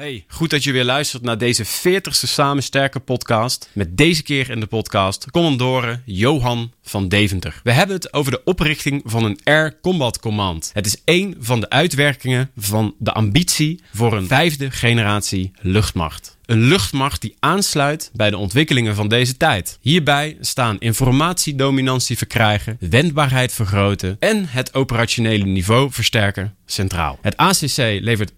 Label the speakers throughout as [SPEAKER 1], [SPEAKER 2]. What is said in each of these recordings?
[SPEAKER 1] Hey, goed dat je weer luistert naar deze 40ste Samen Sterker podcast. Met deze keer in de podcast commandore Johan van Deventer. We hebben het over de oprichting van een Air Combat Command. Het is één van de uitwerkingen van de ambitie voor een vijfde generatie luchtmacht. Een luchtmacht die aansluit bij de ontwikkelingen van deze tijd. Hierbij staan informatiedominantie verkrijgen, wendbaarheid vergroten en het operationele niveau versterken centraal. Het ACC levert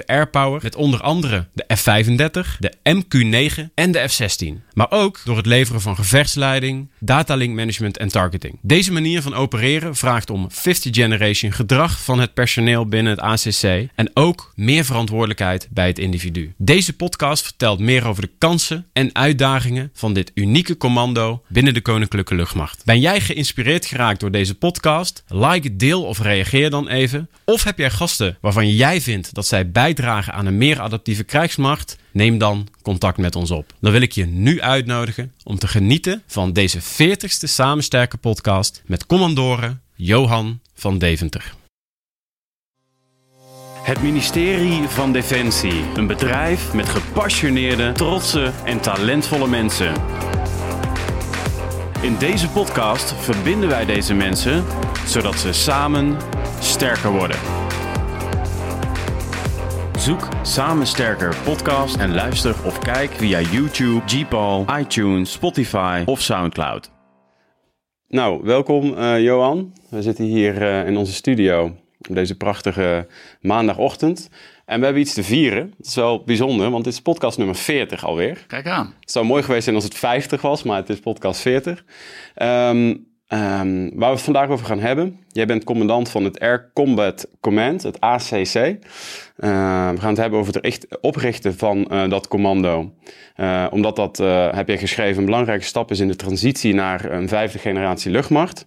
[SPEAKER 1] 24-7 airpower met onder andere de F-35, de MQ-9 en de F-16. Maar ook door het leveren van gevechtsleiding, datalink management en targeting. Deze manier van opereren vraagt om 50th generation gedrag van het personeel binnen het ACC en ook meer verantwoordelijkheid bij het individu. Deze podcast vertelt meer over de kansen en uitdagingen van dit unieke commando binnen de Koninklijke Luchtmacht. Ben jij geïnspireerd geraakt door deze podcast? Like, deel of reageer dan even of heb jij gasten waarvan jij vindt dat zij bijdragen aan een meer adaptieve krijgsmacht? Neem dan contact met ons op. Dan wil ik je nu uitnodigen om te genieten van deze 40ste Samensterken podcast met commandoren Johan van Deventer. Het ministerie van Defensie. Een bedrijf met gepassioneerde, trotse en talentvolle mensen. In deze podcast verbinden wij deze mensen zodat ze samen sterker worden. Zoek Samen Sterker podcast en luister of kijk via YouTube, Gpal, iTunes, Spotify of Soundcloud. Nou, welkom uh, Johan. We zitten hier uh, in onze studio op deze prachtige maandagochtend. En we hebben iets te vieren. Het is wel bijzonder, want dit is podcast nummer 40 alweer.
[SPEAKER 2] Kijk aan.
[SPEAKER 1] Het zou mooi geweest zijn als het 50 was, maar het is podcast 40. Um, Um, waar we het vandaag over gaan hebben. Jij bent commandant van het Air Combat Command, het ACC. Uh, we gaan het hebben over het oprichten van uh, dat commando. Uh, omdat dat, eh, heb je geschreven, een belangrijke stap is in de transitie naar een vijfde generatie luchtmacht.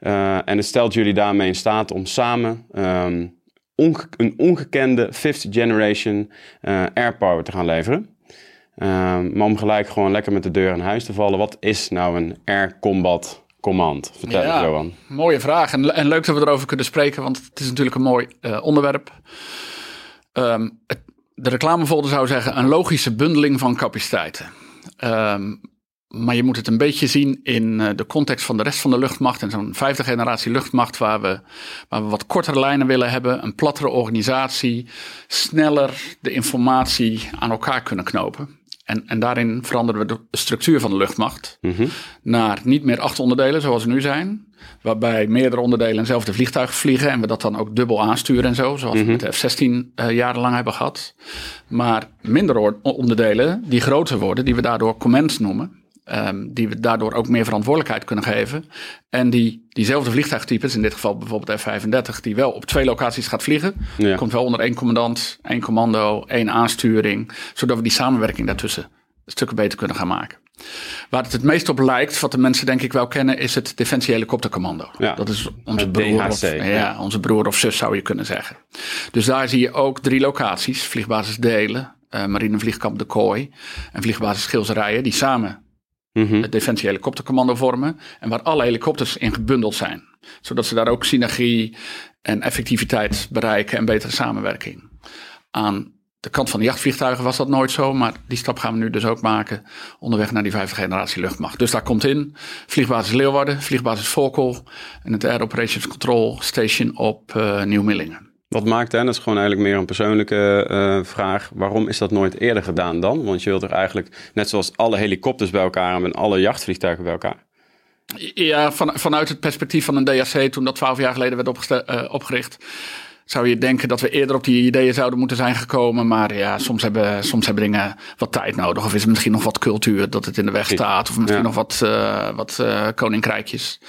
[SPEAKER 1] en het stelt jullie daarmee in staat om samen um, onge een ongekende fifth generation airpower te gaan leveren. Ehm, maar om gelijk gewoon lekker met de deur in huis te vallen, wat is nou een Air Combat Command? Vertel ja, Johan.
[SPEAKER 2] Mooie vraag en, en, leuk dat we erover kunnen spreken, want het is natuurlijk een mooi uh, onderwerp. Um, het, de reclamefolder zou zeggen een logische bundeling van capaciteiten. Um, maar je moet het een beetje zien in uh, de context van de rest van de luchtmacht. En zo'n vijfde generatie luchtmacht waar we, waar we wat kortere lijnen willen hebben. Een plattere organisatie. Sneller de informatie aan elkaar kunnen knopen. En, en daarin veranderen we de structuur van de luchtmacht mm -hmm. naar niet meer acht onderdelen zoals we nu zijn. Waarbij meerdere onderdelen eenzelfde vliegtuig vliegen en we dat dan ook dubbel aansturen en zo. Zoals mm -hmm. we met de F-16 uh, jarenlang hebben gehad. Maar minder onderdelen die groter worden, die we daardoor commands noemen. Um, die we daardoor ook meer verantwoordelijkheid kunnen geven. En die diezelfde vliegtuigtypes, in dit geval bijvoorbeeld F-35, die wel op twee locaties gaat vliegen. Ja. Komt wel onder één commandant, één commando, één aansturing. Zodat we die samenwerking daartussen stukken beter kunnen gaan maken. Waar het het meest op lijkt, wat de mensen denk ik wel kennen, is het Defensie Helikoptercommando. Ja, dat is onze broer, DHC, of, ja, ja, onze broer of zus zou je kunnen zeggen. Dus daar zie je ook drie locaties, vliegbasis Delen, uh, Marinevliegkamp De Kooi en vliegbasis Schilzerijen, die samen mm het Defensie Helikoptercommando vormen. En waar alle helikopters in gebundeld zijn. Zodat ze daar ook synergie en effectiviteit bereiken en betere samenwerking. Aan de kant van de jachtvliegtuigen was dat nooit zo, maar die stap gaan we nu dus ook maken onderweg naar die vijfde generatie luchtmacht. Dus daar komt in vliegbasis Leeuwarden, vliegbasis Volkel en het Air Operations Control Station op uh, Nieuw-Millingen.
[SPEAKER 1] Wat maakt, hè, dat is gewoon eigenlijk meer een persoonlijke uh, vraag, waarom is dat nooit eerder gedaan dan? Want je wilt er eigenlijk, net zoals alle helikopters bij elkaar en alle jachtvliegtuigen bij elkaar.
[SPEAKER 2] Ja, van, vanuit het perspectief van een DAC, toen dat twaalf jaar geleden werd uh, opgericht, zou je denken dat we eerder op die ideeën zouden moeten zijn gekomen. Maar ja, soms hebben, soms hebben dingen wat tijd nodig. Of is er misschien nog wat cultuur dat het in de weg staat. Of misschien ja. nog wat, uh, wat uh, koninkrijkjes.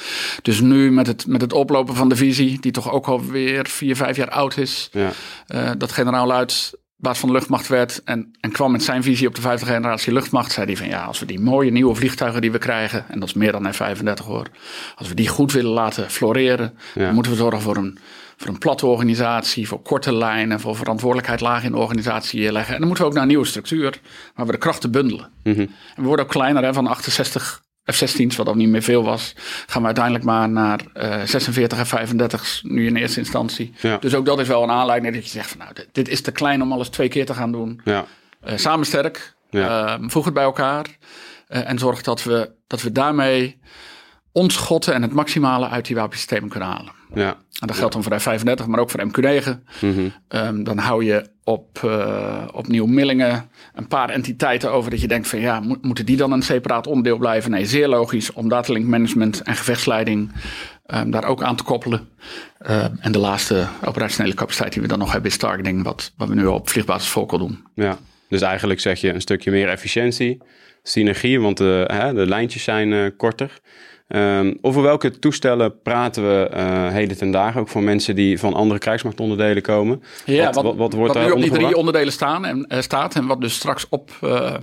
[SPEAKER 2] Dus nu met het, met het oplopen van de visie, die toch ook alweer vier, vijf jaar oud is. Ja. Uh, dat generaal Luids baas van de luchtmacht werd en, en kwam met zijn visie op de vijfde generatie luchtmacht, zei hij van ja, als we die mooie nieuwe vliegtuigen die we krijgen, en dat is meer dan F-35 hoor, als we die goed willen laten floreren, ja. dan moeten we zorgen voor een voor een platte organisatie, voor korte lijnen, voor verantwoordelijkheid laag in de organisatie leggen. En dan moeten we ook naar een nieuwe structuur, waar we de krachten bundelen. Mm -hmm. En we worden ook kleiner, hè, van 68 F-16's, wat dan niet meer veel was, gaan we uiteindelijk maar naar uh, 46 F-35's, nu in eerste instantie.
[SPEAKER 1] Ja.
[SPEAKER 2] Dus ook dat is wel een aanleiding dat je zegt van nou, dit, dit is te klein om alles twee keer te gaan doen.
[SPEAKER 1] Ja.
[SPEAKER 2] Uh, samen sterk,
[SPEAKER 1] Ja.
[SPEAKER 2] uh, voeg het bij elkaar uh, en zorg dat we, dat we daarmee ons schotten en het maximale uit die wapensystemen kunnen halen.
[SPEAKER 1] Ja.
[SPEAKER 2] En dat geldt dan voor F-35, maar ook voor MQ-9.
[SPEAKER 1] Mhm.
[SPEAKER 2] Um, dan hou je op, uh, op Nieuw-Millingen een paar entiteiten over dat je denkt van ja, mo moeten die dan een separaat onderdeel blijven? Nee, zeer logisch om datalink management en gevechtsleiding um, daar ook aan te koppelen. Uh, en de laatste operationele capaciteit die we dan nog hebben is targeting, wat, wat we nu op vliegbasis Volkel doen.
[SPEAKER 1] Ja, dus eigenlijk zeg je een stukje meer efficiëntie, synergie, want de, hè, de lijntjes zijn uh, korter. Um, over welke toestellen praten we uh, heden ten dagen? Ook voor mensen die van andere krijgsmachtonderdelen komen.
[SPEAKER 2] Ja,
[SPEAKER 1] wat,
[SPEAKER 2] wat,
[SPEAKER 1] wat, wat wordt
[SPEAKER 2] wat
[SPEAKER 1] daar
[SPEAKER 2] nu op die drie onderdelen staan en, uh, staat en wat dus straks op, uh,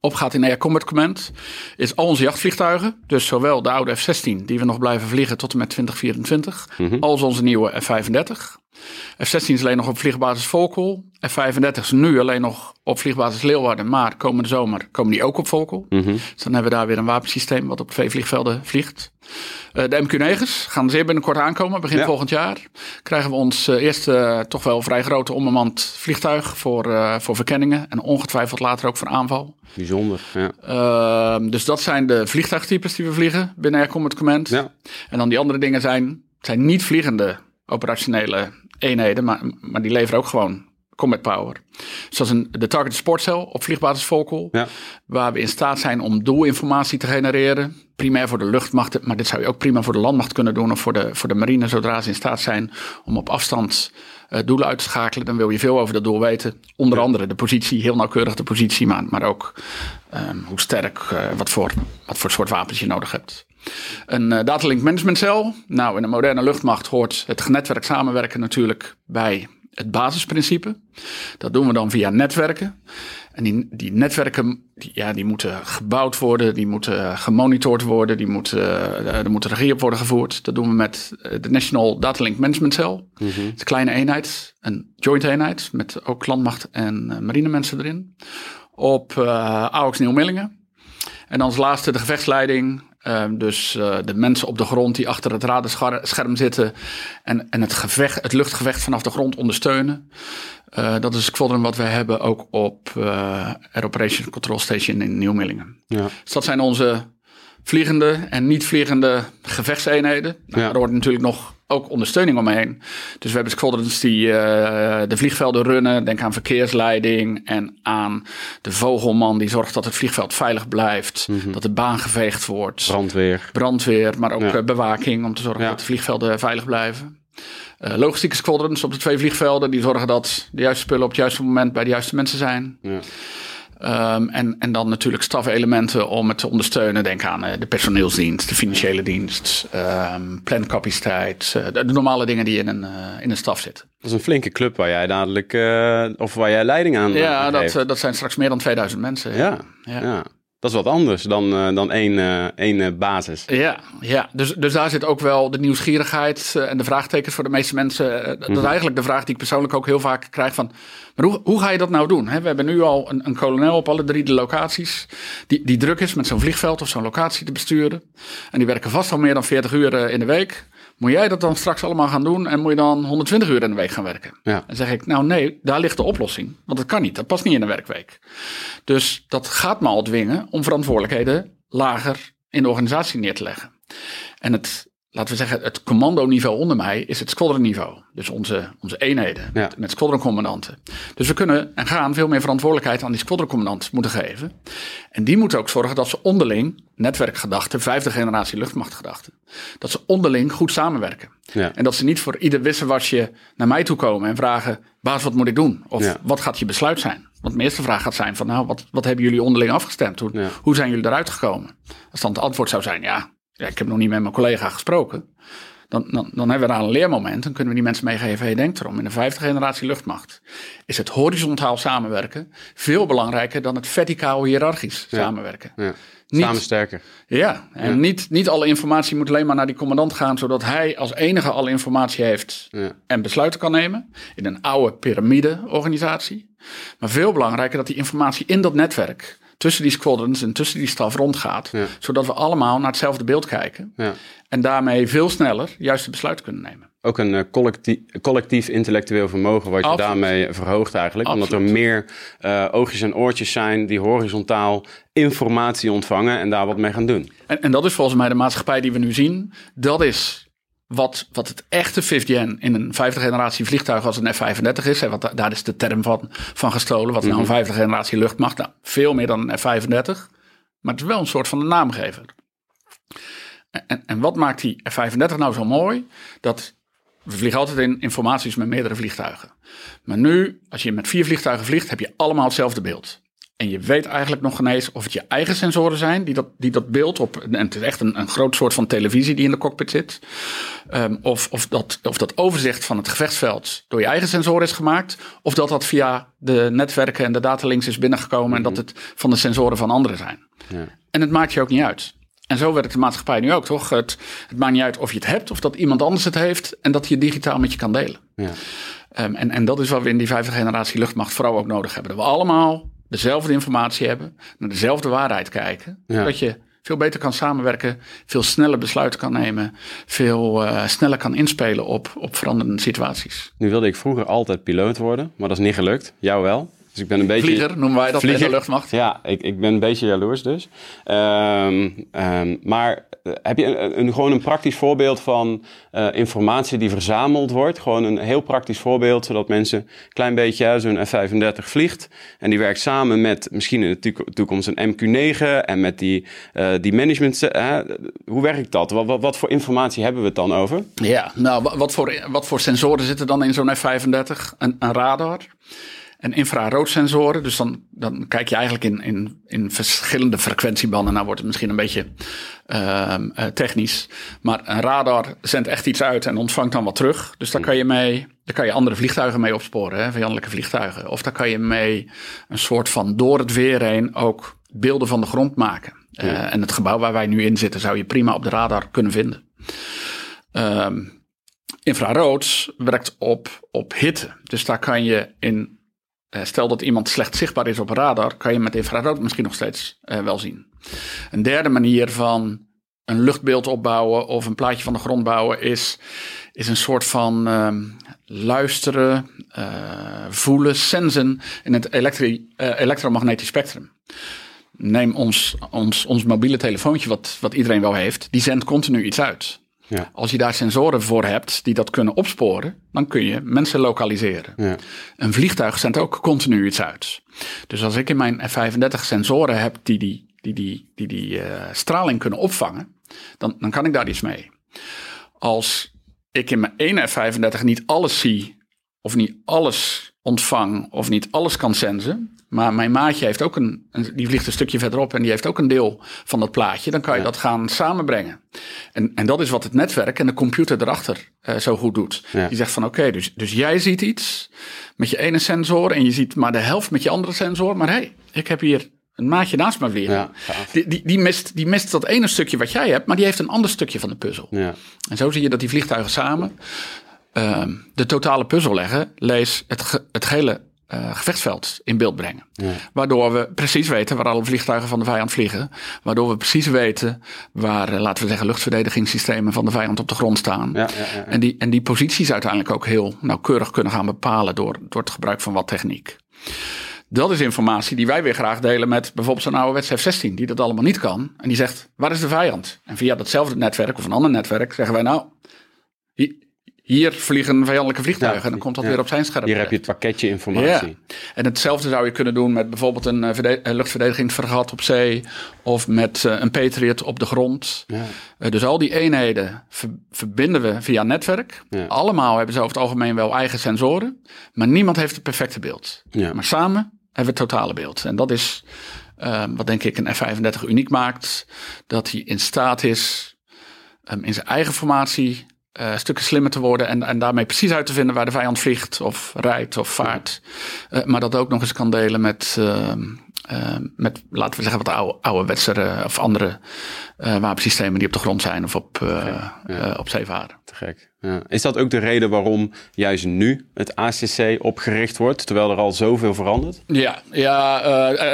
[SPEAKER 2] opgaat in Air Combat Command, is al onze jachtvliegtuigen. Dus zowel de oude F-16 die we nog blijven vliegen tot en met 2024,
[SPEAKER 1] Mhm.
[SPEAKER 2] als onze nieuwe F-35. F-16 is alleen nog op vliegbasis Volkel. F-35 is nu alleen nog op vliegbasis Leeuwarden. Maar komende zomer komen die ook op Volkel.
[SPEAKER 1] Mhm.
[SPEAKER 2] Dus dan hebben we daar weer een wapensysteem wat op twee vliegvelden vliegt. Uh, de MQ-9's gaan zeer binnenkort aankomen. Begin
[SPEAKER 1] Ja.
[SPEAKER 2] volgend jaar krijgen we ons uh, eerste uh, toch wel vrij grote onbemand vliegtuig voor, voor verkenningen. En ongetwijfeld later ook voor aanval.
[SPEAKER 1] Bijzonder, ja.
[SPEAKER 2] Uh, dus dat zijn de vliegtuigtypes die we vliegen binnen Air Combat Command.
[SPEAKER 1] Ja.
[SPEAKER 2] En dan die andere dingen zijn, zijn niet vliegende operationele eenheden, maar, maar die leveren ook gewoon combat power. Zoals een, de Target Sportcel op vliegbasis Volkel,
[SPEAKER 1] Ja.
[SPEAKER 2] waar we in staat zijn om doelinformatie te genereren. Primair voor de luchtmacht, maar dit zou je ook prima voor de landmacht kunnen doen of voor de, voor de marine, zodra ze in staat zijn om op afstand doelen uit te schakelen. Dan wil je veel over dat doel weten. Onder andere de positie, heel nauwkeurig de positie, maar, maar ook um, hoe sterk, uh, wat, voor, wat voor soort wapens je nodig hebt. Een uh, datalink managementcel. Nou, in een moderne luchtmacht hoort het genetwerk samenwerken natuurlijk bij het basisprincipe. Dat doen we dan via netwerken. En die, die netwerken, die, ja, die moeten gebouwd worden, die moeten gemonitord worden, die moeten, uh, er moet regie op worden gevoerd. Dat doen we met de National Datalink Management Cell.
[SPEAKER 1] Mhm.
[SPEAKER 2] Het is een kleine eenheid, een joint eenheid, met ook landmacht en uh, marinemensen erin. Op uh, AUX Nieuw-Millingen. En dan als laatste de gevechtsleiding. Uh, dus uh, de mensen op de grond die achter het radarscherm zitten en, en het, gevecht, het luchtgevecht vanaf de grond ondersteunen. Uh, dat is het squadron wat we hebben ook op uh, Air Operation Control Station in Nieuw-Millingen.
[SPEAKER 1] Ja.
[SPEAKER 2] Dus dat zijn onze vliegende en niet vliegende gevechtseenheden. Nou,
[SPEAKER 1] Ja.
[SPEAKER 2] Er hoort natuurlijk nog ook ondersteuning omheen. Dus we hebben squadrons die uh, de vliegvelden runnen. Denk aan verkeersleiding en aan de vogelman die zorgt dat het vliegveld veilig blijft.
[SPEAKER 1] Mhm.
[SPEAKER 2] Dat de baan geveegd wordt.
[SPEAKER 1] Brandweer.
[SPEAKER 2] Brandweer, maar ook
[SPEAKER 1] Ja.
[SPEAKER 2] uh, bewaking om te zorgen
[SPEAKER 1] Ja.
[SPEAKER 2] dat de vliegvelden veilig blijven. Uh, logistieke squadrons op de twee vliegvelden die zorgen dat de juiste spullen op het juiste moment bij de juiste mensen zijn.
[SPEAKER 1] Ja.
[SPEAKER 2] Um, en, en dan natuurlijk stafelementen om het te ondersteunen. Denk aan uh, de personeelsdienst, de financiële dienst, um, plancapaciteit. Uh, de, de, normale dingen die in een, uh, in een staf zitten.
[SPEAKER 1] Dat is een flinke club waar jij dadelijk, uh, of waar jij leiding aan
[SPEAKER 2] Ja, dat, dat zijn straks meer dan 2000 mensen.
[SPEAKER 1] Ja,
[SPEAKER 2] ja.
[SPEAKER 1] ja. Dat is wat anders dan, uh, dan één, uh, één basis.
[SPEAKER 2] Ja, ja. Dus, dus daar zit ook wel de nieuwsgierigheid en de vraagtekens voor de meeste mensen. Dat is eigenlijk de vraag die ik persoonlijk ook heel vaak krijg van... maar hoe, hoe ga je dat nou doen? He, we hebben nu al een, een kolonel op alle drie de locaties... die, die druk is met zo'n vliegveld of zo'n locatie te besturen. En die werken vast al meer dan 40 uur eh, in de week... Moet jij dat dan straks allemaal gaan doen en moet je dan 120 uur in de week gaan werken?
[SPEAKER 1] Ja.
[SPEAKER 2] Dan zeg ik, nou nee, daar ligt de oplossing. Want dat kan niet, dat past niet in een werkweek. Dus dat gaat me al dwingen om verantwoordelijkheden lager in de organisatie neer te leggen. En het, laten we zeggen, het commandoniveau onder mij is het squadronniveau. Dus onze, onze eenheden
[SPEAKER 1] Ja.
[SPEAKER 2] met, met squadroncommandanten. Dus we kunnen en gaan veel meer verantwoordelijkheid aan die squadroncommandant moeten geven. En die moeten ook zorgen dat ze onderling, netwerkgedachten, vijfde generatie luchtmachtgedachten, dat ze onderling goed samenwerken.
[SPEAKER 1] Ja.
[SPEAKER 2] En dat ze niet voor ieder wisselwasje naar mij toe komen en vragen, baas, wat moet ik doen? Of
[SPEAKER 1] Ja.
[SPEAKER 2] wat gaat je besluit zijn? Want mijn eerste vraag gaat zijn van, nou, wat, wat hebben jullie onderling afgestemd? Hoe, hoe zijn jullie eruit gekomen? Als dan het antwoord zou zijn, ja, ja ik heb nog niet met mijn collega gesproken. Dan, dan, dan hebben we daar een leermoment. Dan kunnen we die mensen meegeven, hey, denk erom, in de vijfde generatie luchtmacht is het horizontaal samenwerken veel belangrijker dan het verticaal hiërarchisch
[SPEAKER 1] Ja.
[SPEAKER 2] samenwerken.
[SPEAKER 1] Ja.
[SPEAKER 2] Niet-
[SPEAKER 1] Samen sterker.
[SPEAKER 2] Ja, en
[SPEAKER 1] Ja.
[SPEAKER 2] Niet, niet alle informatie moet alleen maar naar die commandant gaan, zodat hij als enige alle informatie heeft en besluiten kan nemen. In een oude piramide-organisatie. Maar veel belangrijker dat die informatie in dat netwerk tussen die squadrons en tussen die staf rondgaat.
[SPEAKER 1] Ja.
[SPEAKER 2] Zodat we allemaal naar hetzelfde beeld kijken.
[SPEAKER 1] Ja.
[SPEAKER 2] En daarmee veel sneller juiste besluiten kunnen nemen.
[SPEAKER 1] Ook een eh, collectief, collectief intellectueel vermogen wat je
[SPEAKER 2] Absoluut.
[SPEAKER 1] daarmee verhoogt eigenlijk. Omdat er meer eh, oogjes en oortjes zijn die horizontaal informatie ontvangen en daar wat mee gaan doen.
[SPEAKER 2] En, en dat is volgens mij de maatschappij die we nu zien. Dat is wat, wat het echte fifth gen in een vijfde generatie vliegtuig als een F-35 is. Hè, want da- daar is de term van, van gestolen. Wat nou een vijfde generatie luchtmacht? Nou, veel meer dan een F-35. Maar het is wel een soort van de naamgever. En, en, en wat maakt die F-35 nou zo mooi? Dat we vliegen altijd in informaties met meerdere vliegtuigen. Maar nu, als je met vier vliegtuigen vliegt, heb je allemaal hetzelfde beeld. En je weet eigenlijk nog ineens of het je eigen sensoren zijn die dat, die dat beeld op. En het is echt een, een groot soort van televisie die in de cockpit zit. Ehm, of, of, dat, of dat overzicht van het gevechtsveld door je eigen sensoren is gemaakt. Of dat dat via de netwerken en de datalinks is binnengekomen. En dat het van de sensoren van anderen zijn.
[SPEAKER 1] Ja.
[SPEAKER 2] En het maakt je ook niet uit. En zo werkt de maatschappij nu ook, toch? Het, het maakt niet uit of je het hebt of dat iemand anders het heeft. En dat je digitaal met je kan delen.
[SPEAKER 1] Ja.
[SPEAKER 2] Ehm, en, en dat is wat we in die vijfde generatie luchtmacht vooral ook nodig hebben. Dat we allemaal dezelfde informatie hebben, naar dezelfde waarheid kijken.
[SPEAKER 1] Ja.
[SPEAKER 2] Dat je veel beter kan samenwerken, veel sneller besluiten kan nemen, veel eh, sneller kan inspelen op, op veranderende situaties.
[SPEAKER 1] Nu wilde ik vroeger altijd piloot worden, maar dat is niet gelukt. Jou wel. Dus ik ben een beetje...
[SPEAKER 2] Vlieger noemen wij dat in de luchtmacht.
[SPEAKER 1] Ja, ik, ik ben een beetje jaloers dus. Ehm, ehm, maar eh, heb je een, een- gewoon een praktisch voorbeeld van eh, informatie die verzameld wordt? Gewoon een heel praktisch voorbeeld, zodat mensen een klein beetje zo'n F-35 vliegt. En die werkt samen met misschien in de toek- toekomst een MQ-9 en met die, eh, die management. hoe werkt dat? Wat, wat, wat voor informatie hebben we het dan over?
[SPEAKER 2] Ja, nou, wa- wat voor, wat voor sensoren zitten dan in zo'n F-35? Een, een radar en infraroodsensoren. Dus dan, dan kijk je eigenlijk in, in, in verschillende frequentiebanden. Nou wordt het misschien een beetje ehm, eh, technisch. Maar een radar zendt echt iets uit en ontvangt dan wat terug. Dus daar kan je mee... Daar kan je andere vliegtuigen mee opsporen, hè, vijandelijke vliegtuigen. Of daar kan je mee een soort van door het weer heen ook beelden van de grond maken. Eh, en het gebouw waar wij nu in zitten zou je prima op de radar kunnen vinden. Ehm, infrarood werkt op, op hitte. Dus daar kan je in, eh, stel dat iemand slecht zichtbaar is op radar, kan je met infrarood misschien nog steeds eh, wel zien. Een derde manier van een luchtbeeld opbouwen of een plaatje van de grond bouwen is, is een soort van ehm, luisteren, eh, voelen, sensen in het elektromagnetisch spectrum. Neem ons, ons, ons mobiele telefoontje, wat, wat iedereen wel heeft, die zendt continu iets uit.
[SPEAKER 1] Ja.
[SPEAKER 2] Als je daar sensoren voor hebt die dat kunnen opsporen, dan kun je mensen lokaliseren.
[SPEAKER 1] Ja.
[SPEAKER 2] Een vliegtuig zendt ook continu iets uit. Dus als ik in mijn F-35 sensoren heb die die, die, die, die, die eh, straling kunnen opvangen, dan, dan kan ik daar iets mee. Als ik in mijn ene F-35 niet alles zie, of niet alles ontvang, of niet alles kan sensen, maar mijn maatje heeft ook een, die vliegt een stukje verderop en die heeft ook een deel van dat plaatje, dan kan je dat gaan samenbrengen. En, en dat is wat het netwerk en de computer erachter eh, zo goed doet.
[SPEAKER 1] Ja.
[SPEAKER 2] Die zegt van oké, dus, dus jij ziet iets met je ene sensor en je ziet maar de helft met je andere sensor, maar hé, hey, ik heb hier een maatje naast me vliegen.
[SPEAKER 1] Ja,
[SPEAKER 2] die, die, die, mist, die mist dat ene stukje wat jij hebt, maar die heeft een ander stukje van de puzzel.
[SPEAKER 1] Ja.
[SPEAKER 2] En zo zie je dat die vliegtuigen samen ehm, de totale puzzel leggen, lees het, ge- het hele eh, gevechtsveld in beeld brengen. Waardoor we precies weten waar alle vliegtuigen van de vijand vliegen. Waardoor we precies weten waar, eh, laten we zeggen, luchtverdedigingssystemen van de vijand op de grond staan.
[SPEAKER 1] Ja, ja, ja.
[SPEAKER 2] En, die, en die posities uiteindelijk ook heel nauwkeurig kunnen gaan bepalen door, door het gebruik van wat techniek. Dat is informatie die wij weer graag delen met bijvoorbeeld zo'n ouderwets F-16, die dat allemaal niet kan. En die zegt, waar is de vijand? En via datzelfde netwerk of een ander netwerk zeggen wij nou, hier, vliegen vijandelijke vliegtuigen. En dan komt dat weer op zijn scherm.
[SPEAKER 1] Hier heb je het pakketje informatie.
[SPEAKER 2] Ja. En hetzelfde zou je kunnen doen met bijvoorbeeld een eh, eh, luchtverdedigingsvergat op zee. Of met eh, een Patriot op de grond.
[SPEAKER 1] Ja.
[SPEAKER 2] Dus al die eenheden ver- verbinden we via netwerk.
[SPEAKER 1] Ja.
[SPEAKER 2] Allemaal hebben ze over het algemeen wel eigen sensoren. Maar niemand heeft het perfecte beeld.
[SPEAKER 1] Ja.
[SPEAKER 2] Maar samen hebben we het totale beeld. En dat is eh, wat denk ik een F-35 uniek maakt. Dat hij in staat is um, in zijn eigen formatie uh, stukken slimmer te worden. En, en daarmee precies uit te vinden waar de vijand vliegt of rijdt of vaart. Uh, maar dat ook nog eens kan delen met, uh, met, laten we zeggen, wat oude, ouderwetse of andere wapensystemen die op de grond zijn of op, ja. op.
[SPEAKER 1] Te gek. Ja. Is dat ook de reden waarom juist nu het ACC opgericht wordt, terwijl er al zoveel verandert?
[SPEAKER 2] Ja, ja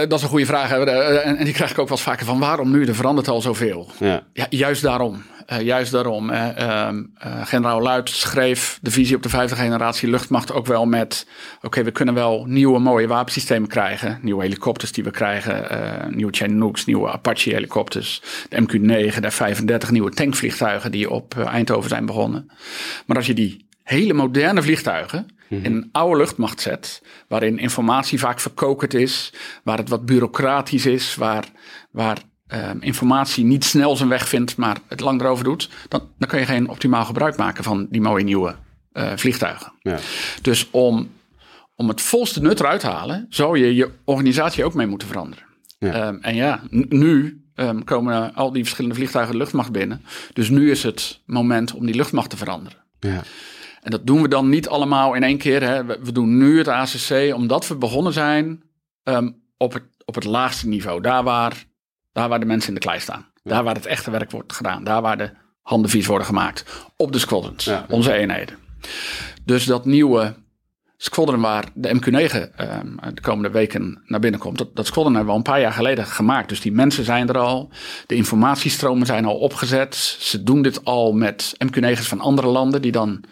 [SPEAKER 2] dat is een goede vraag. En, en die krijg ik ook wel eens vaker van waarom nu? Er verandert al zoveel. Ja. ja juist daarom. Uh, juist daarom. Uh, generaal Luit schreef de visie op de vijfde generatie luchtmacht ook wel met: oké, we kunnen wel nieuwe mooie wapensystemen krijgen. Nieuwe helikopters die we krijgen. nieuwe Chinooks, nieuwe Apache helikopters. De MQ-9, de F-35, nieuwe tankvliegtuigen die op Eindhoven zijn begonnen. Maar als je die hele moderne vliegtuigen mhm. in een oude luchtmacht zet, waarin informatie vaak verkokerd is, waar het wat bureaucratisch is, waar, waar Ehm, informatie niet snel zijn weg vindt, maar het lang erover doet, dan, dan kun je geen optimaal gebruik maken van die mooie nieuwe uh, vliegtuigen. Ja. Dus om, om het volste nut eruit te halen, zou je je organisatie ook mee moeten veranderen. Ja. Ehm, en ja, nu um, komen al die verschillende vliegtuigen de luchtmacht binnen. Dus nu is het moment om die luchtmacht te veranderen. Ja. En dat doen we dan niet allemaal in één keer. Hè. We, we doen nu het ACC omdat we begonnen zijn op, het, op het laagste niveau. Daar waar daar waar de mensen in de klei staan. Daar waar het echte werk wordt gedaan. Daar waar de handen vies worden gemaakt. Op de squadrons. Onze eenheden. Dus dat nieuwe squadron waar de MQ-9 ehm, de komende weken naar binnen komt. Dat, dat squadron hebben we al een paar jaar geleden gemaakt. Dus die mensen zijn er al. De informatiestromen zijn al opgezet. Ze doen dit al met MQ-9's van andere landen. Die dan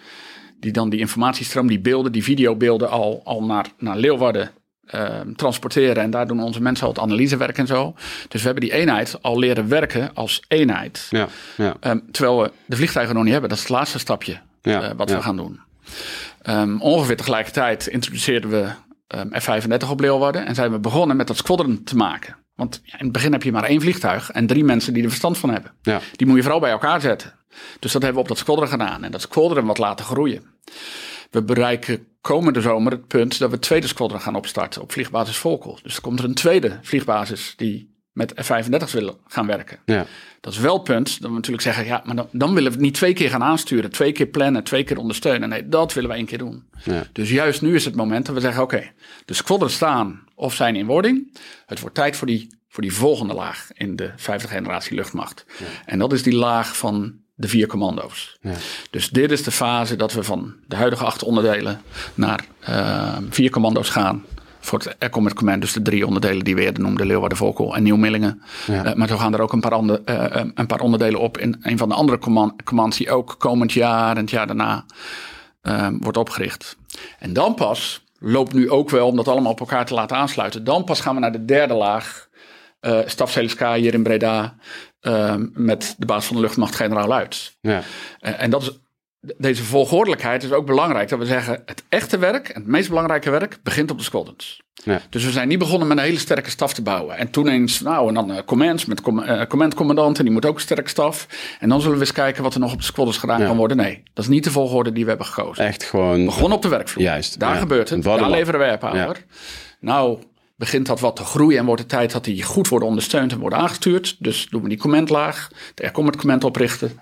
[SPEAKER 2] die, dan die informatiestroom, die beelden, die videobeelden al, al naar, naar Leeuwarden Ehm, transporteren. En daar doen onze mensen al het analysewerk en zo. Dus we hebben die eenheid al leren werken als eenheid. Ja, ja. Ehm, terwijl we de vliegtuigen nog niet hebben. Dat is het laatste stapje ja, uh, wat we gaan doen. Um, ongeveer tegelijkertijd introduceerden we F-35 op Leeuwarden. En zijn we begonnen met dat squadron te maken. Want in het begin heb je maar één vliegtuig en drie mensen die er verstand van hebben. Die moet je vooral bij elkaar zetten. Dus dat hebben we op dat squadron gedaan. En dat squadron wat laten groeien. We bereiken komende zomer het punt dat we het tweede squadron gaan opstarten op vliegbasis Volkel. Dus er komt er een tweede vliegbasis die met F-35 willen gaan werken. Ja. Dat is wel het punt dat we natuurlijk zeggen, ja, maar dan, dan, willen we het niet twee keer gaan aansturen, twee keer plannen, twee keer ondersteunen. Nee, dat willen we één keer doen. Ja. Dus juist nu is het moment dat we zeggen, oké, de squadrons staan of zijn in wording. Het wordt tijd voor die, voor die volgende laag in de vijfde generatie luchtmacht. Ja. En dat is die laag van de vier commando's. Ja. Dus dit is de fase dat we van de huidige acht onderdelen naar uh, vier commando's gaan. Voor het Air Combat Command, dus de drie onderdelen die we eerder noemden, Leeuwarden, Volkel en Nieuwmillingen. Ja. Uh, maar zo gaan er ook een paar, ander, uh, een paar onderdelen op in een van de andere command, commands die ook komend jaar en het jaar daarna wordt opgericht. En dan pas loopt nu ook wel, om dat allemaal op elkaar te laten aansluiten, dan pas gaan we naar de derde laag. Uh, Staf hier in Breda, Ehm, met de baas van de luchtmacht, generaal Luids. Ja. Uh, en dat is, deze volgordelijkheid is ook belangrijk. Dat we zeggen, het echte werk, het meest belangrijke werk, begint op de squadrons. Ja. Dus we zijn niet begonnen met een hele sterke staf te bouwen. En toen eens, nou, en dan uh, commands met com uh, commandcommandanten, die moet ook een sterke staf. En dan zullen we eens kijken wat er nog op de squadrons gedaan kan worden. Nee, dat is niet de volgorde die we hebben gekozen.
[SPEAKER 1] Echt gewoon...
[SPEAKER 2] Begonnen op de werkvloer. Juist. Daar gebeurt het. Daar leveren we werk Nou, begint dat wat te groeien en wordt het tijd dat die goed worden ondersteund en worden aangestuurd. Dus doen we die commandlaag, de Air Command oprichten.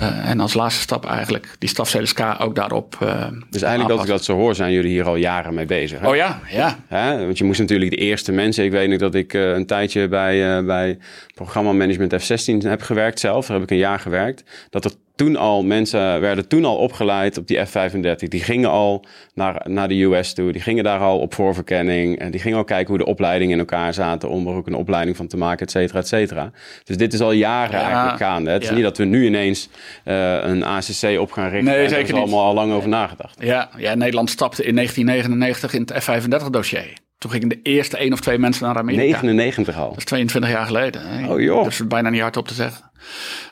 [SPEAKER 2] Uh, en als laatste stap eigenlijk die staf CLSK ook daarop. Uh,
[SPEAKER 1] dus eigenlijk als ik dat zo hoor, zijn jullie hier al jaren mee bezig. Hè?
[SPEAKER 2] Oh ja, ja.
[SPEAKER 1] Hè? Want je moest natuurlijk de eerste mensen. Ik weet nog dat ik uh, een tijdje bij, bij programma Management F16 heb gewerkt zelf. Daar heb ik een jaar gewerkt. Dat er toen al, mensen werden toen al opgeleid op die F-35. Die gingen al naar, naar de US toe. Die gingen daar al op voorverkenning. En die gingen al kijken hoe de opleidingen in elkaar zaten. Om er ook een opleiding van te maken, et cetera, et cetera. Dus dit is al jaren eigenlijk gaande. Het is niet dat we nu ineens uh, een ACC op gaan richten. Nee, zeker er is allemaal al lang over nagedacht.
[SPEAKER 2] Ja, ja, Nederland stapte in 1999 in het F-35 dossier. Toen gingen de eerste één of twee mensen naar Amerika.
[SPEAKER 1] 99 al.
[SPEAKER 2] Dat is 22 jaar geleden.
[SPEAKER 1] Hè? Oh joh. Dat
[SPEAKER 2] is bijna niet hard op te zeggen.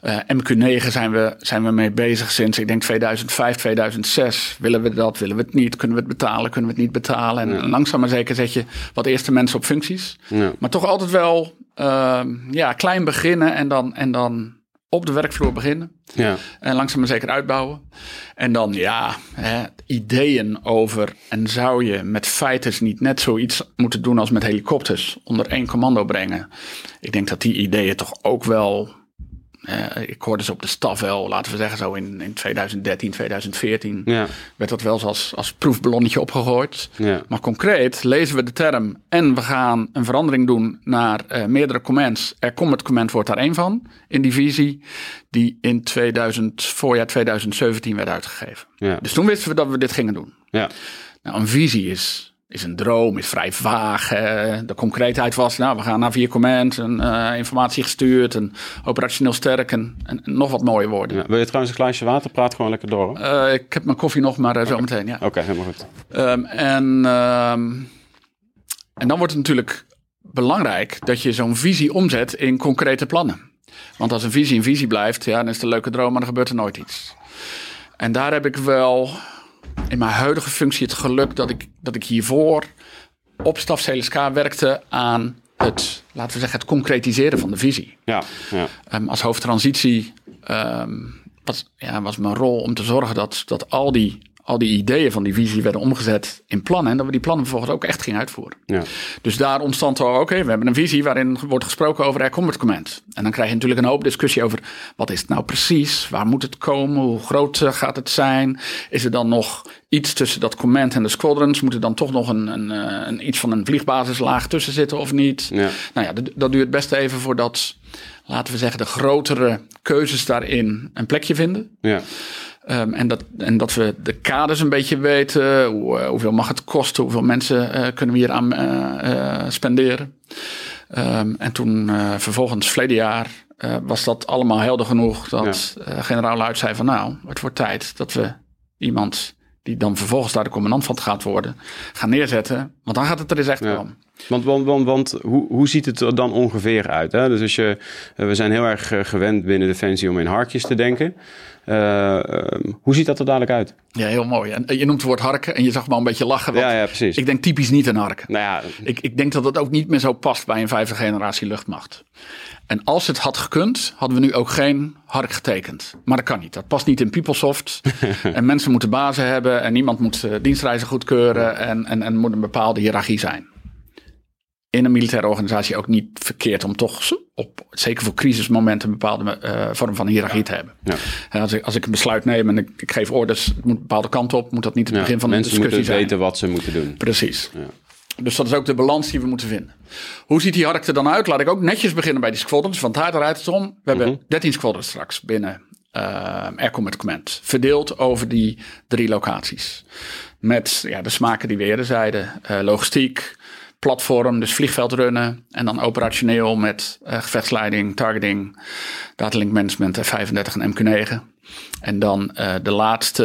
[SPEAKER 2] Uh, eh, MQ9 zijn we, zijn we mee bezig sinds, ik denk 2005, 2006. Willen we dat, willen we het niet? Kunnen we het betalen, kunnen we het niet betalen? En ja. langzaam maar zeker zet je wat eerste mensen op functies. Ja. Maar toch altijd wel uh, ja, klein beginnen en dan, en dan op de werkvloer beginnen. Ja. En langzaam maar zeker uitbouwen. En dan ja, hè, ideeën over. En zou je met fighters niet net zoiets moeten doen als met helikopters? Onder één commando brengen. Ik denk dat die ideeën toch ook wel eh, ik hoorde ze op de staf wel, laten we zeggen zo in, in 2013, 2014,
[SPEAKER 1] Ja.
[SPEAKER 2] werd dat wel eens als, als proefballonnetje opgegooid.
[SPEAKER 1] Ja.
[SPEAKER 2] Maar concreet lezen we de term en we gaan een verandering doen naar eh, meerdere commands. Er komt het command wordt daar één van in die visie die in 2000, voorjaar 2017 werd uitgegeven.
[SPEAKER 1] Ja.
[SPEAKER 2] Dus toen wisten we dat we dit gingen doen.
[SPEAKER 1] Ja.
[SPEAKER 2] Nou, een visie is, is een droom, is vrij vaag. De concreetheid was, nou, we gaan naar vier commands, een, eh, informatie gestuurd, en operationeel sterk en, en, en nog wat mooie woorden.
[SPEAKER 1] Ja. Wil je trouwens een glaasje water? Praat gewoon lekker door.
[SPEAKER 2] Eh, ik heb mijn koffie nog, maar uh, zo meteen, ja.
[SPEAKER 1] Oké, helemaal goed.
[SPEAKER 2] Ehm, en, ehm, en dan wordt het natuurlijk belangrijk dat je zo'n visie omzet in concrete plannen. Want als een visie een visie blijft, ja, dan is het een leuke droom, maar dan gebeurt er nooit iets. En daar heb ik wel in mijn huidige functie het geluk dat ik, dat ik hiervoor op staf CLSK werkte aan het, laten we zeggen, het concretiseren van de visie.
[SPEAKER 1] Ja, ja.
[SPEAKER 2] Ehm, als hoofdtransitie ehm, was, ja, was mijn rol om te zorgen dat, dat al, die, al die ideeën van die visie werden omgezet in plannen. En dat we die plannen vervolgens ook echt gingen uitvoeren.
[SPEAKER 1] ja.
[SPEAKER 2] Dus daar ontstond al, oké, we hebben een visie waarin wordt gesproken over er het command. En dan krijg je natuurlijk een hoop discussie over wat is het nou precies, waar moet het komen, hoe groot eh, gaat het zijn. Is er dan nog iets tussen dat command en de squadrons? Moet er dan toch nog een, een, eh, een, iets van een vliegbasislaag tussen zitten of niet?
[SPEAKER 1] Ja.
[SPEAKER 2] Nou ja, dat, dat duurt best even voordat, laten we zeggen, de grotere keuzes daarin een plekje vinden.
[SPEAKER 1] ja.
[SPEAKER 2] Ehm, en, dat, en dat we de kaders een beetje weten. Hoe, eh, hoeveel mag het kosten? Hoeveel mensen eh, kunnen we hier aan eh, spenderen? Ehm, en toen vervolgens, verleden jaar, was dat allemaal helder genoeg. Dat generaal Luit zei van nou, het wordt tijd dat we iemand die dan vervolgens daar de commandant van gaat worden, gaan neerzetten. Want dan gaat het er eens echt
[SPEAKER 1] Ja.
[SPEAKER 2] om.
[SPEAKER 1] Want, want, want, want hoe, hoe ziet het er dan ongeveer uit? Hè? Dus als je, we zijn heel erg gewend binnen Defensie om in harkjes te denken. Eh, ehm, hoe ziet dat er dadelijk uit?
[SPEAKER 2] Ja, heel mooi. En je noemt het woord harken en je zag me al een beetje lachen. Want
[SPEAKER 1] Ja, ja, precies.
[SPEAKER 2] Ik denk typisch niet een harken.
[SPEAKER 1] Nou ja,
[SPEAKER 2] Ik, ik denk dat het ook niet meer zo past bij een vijfde generatie luchtmacht. En als het had gekund, hadden we nu ook geen hark getekend. Maar dat kan niet. Dat past niet in PeopleSoft. en mensen moeten bazen hebben en niemand moet eh, dienstreizen goedkeuren en, en, en moet een bepaalde hiërarchie zijn. In een militaire organisatie ook niet verkeerd om toch op, zeker voor crisismomenten, een bepaalde eh, vorm van hiërarchie te hebben.
[SPEAKER 1] ja.
[SPEAKER 2] En als, ik, als ik een besluit neem en ik, ik geef orders, het moet een bepaalde kant op, moet dat niet het
[SPEAKER 1] Ja,
[SPEAKER 2] begin van een
[SPEAKER 1] mensen
[SPEAKER 2] discussie
[SPEAKER 1] moeten
[SPEAKER 2] zijn.
[SPEAKER 1] weten wat ze moeten doen.
[SPEAKER 2] Precies. Dus dat is ook de balans die we moeten vinden. Hoe ziet die hark er dan uit? Laat ik ook netjes beginnen bij die squadrons, want daar draait het om. We hebben 13 squadrons straks binnen uh, Air Combat Command. Verdeeld over die drie locaties. Met ja, de smaken die we eerder zeiden. Uh, logistiek, platform, dus vliegveld runnen. En dan operationeel met uh, gevechtsleiding, targeting, datalink management, F35 en MQ9. En dan uh, de laatste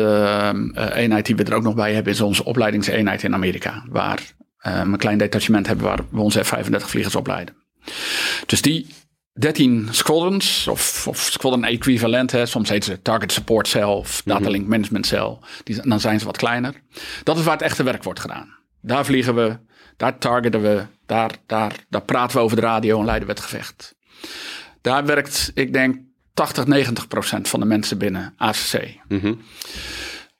[SPEAKER 2] uh, eenheid die we er ook nog bij hebben is onze opleidingseenheid in Amerika. Waar een klein detachement hebben waar we onze F35 vliegers opleiden. Dus die 13 squadrons, of, of squadron equivalent, hè, soms heet ze target support cell of data link management cell. Die, dan zijn ze wat kleiner. Dat is waar het echte werk wordt gedaan. Daar vliegen we, daar targeten we, daar, daar, daar praten we over de radio en leiden we het gevecht. Daar werkt, ik denk, 80, 90 procent van de mensen binnen ACC.
[SPEAKER 1] Mm -hmm.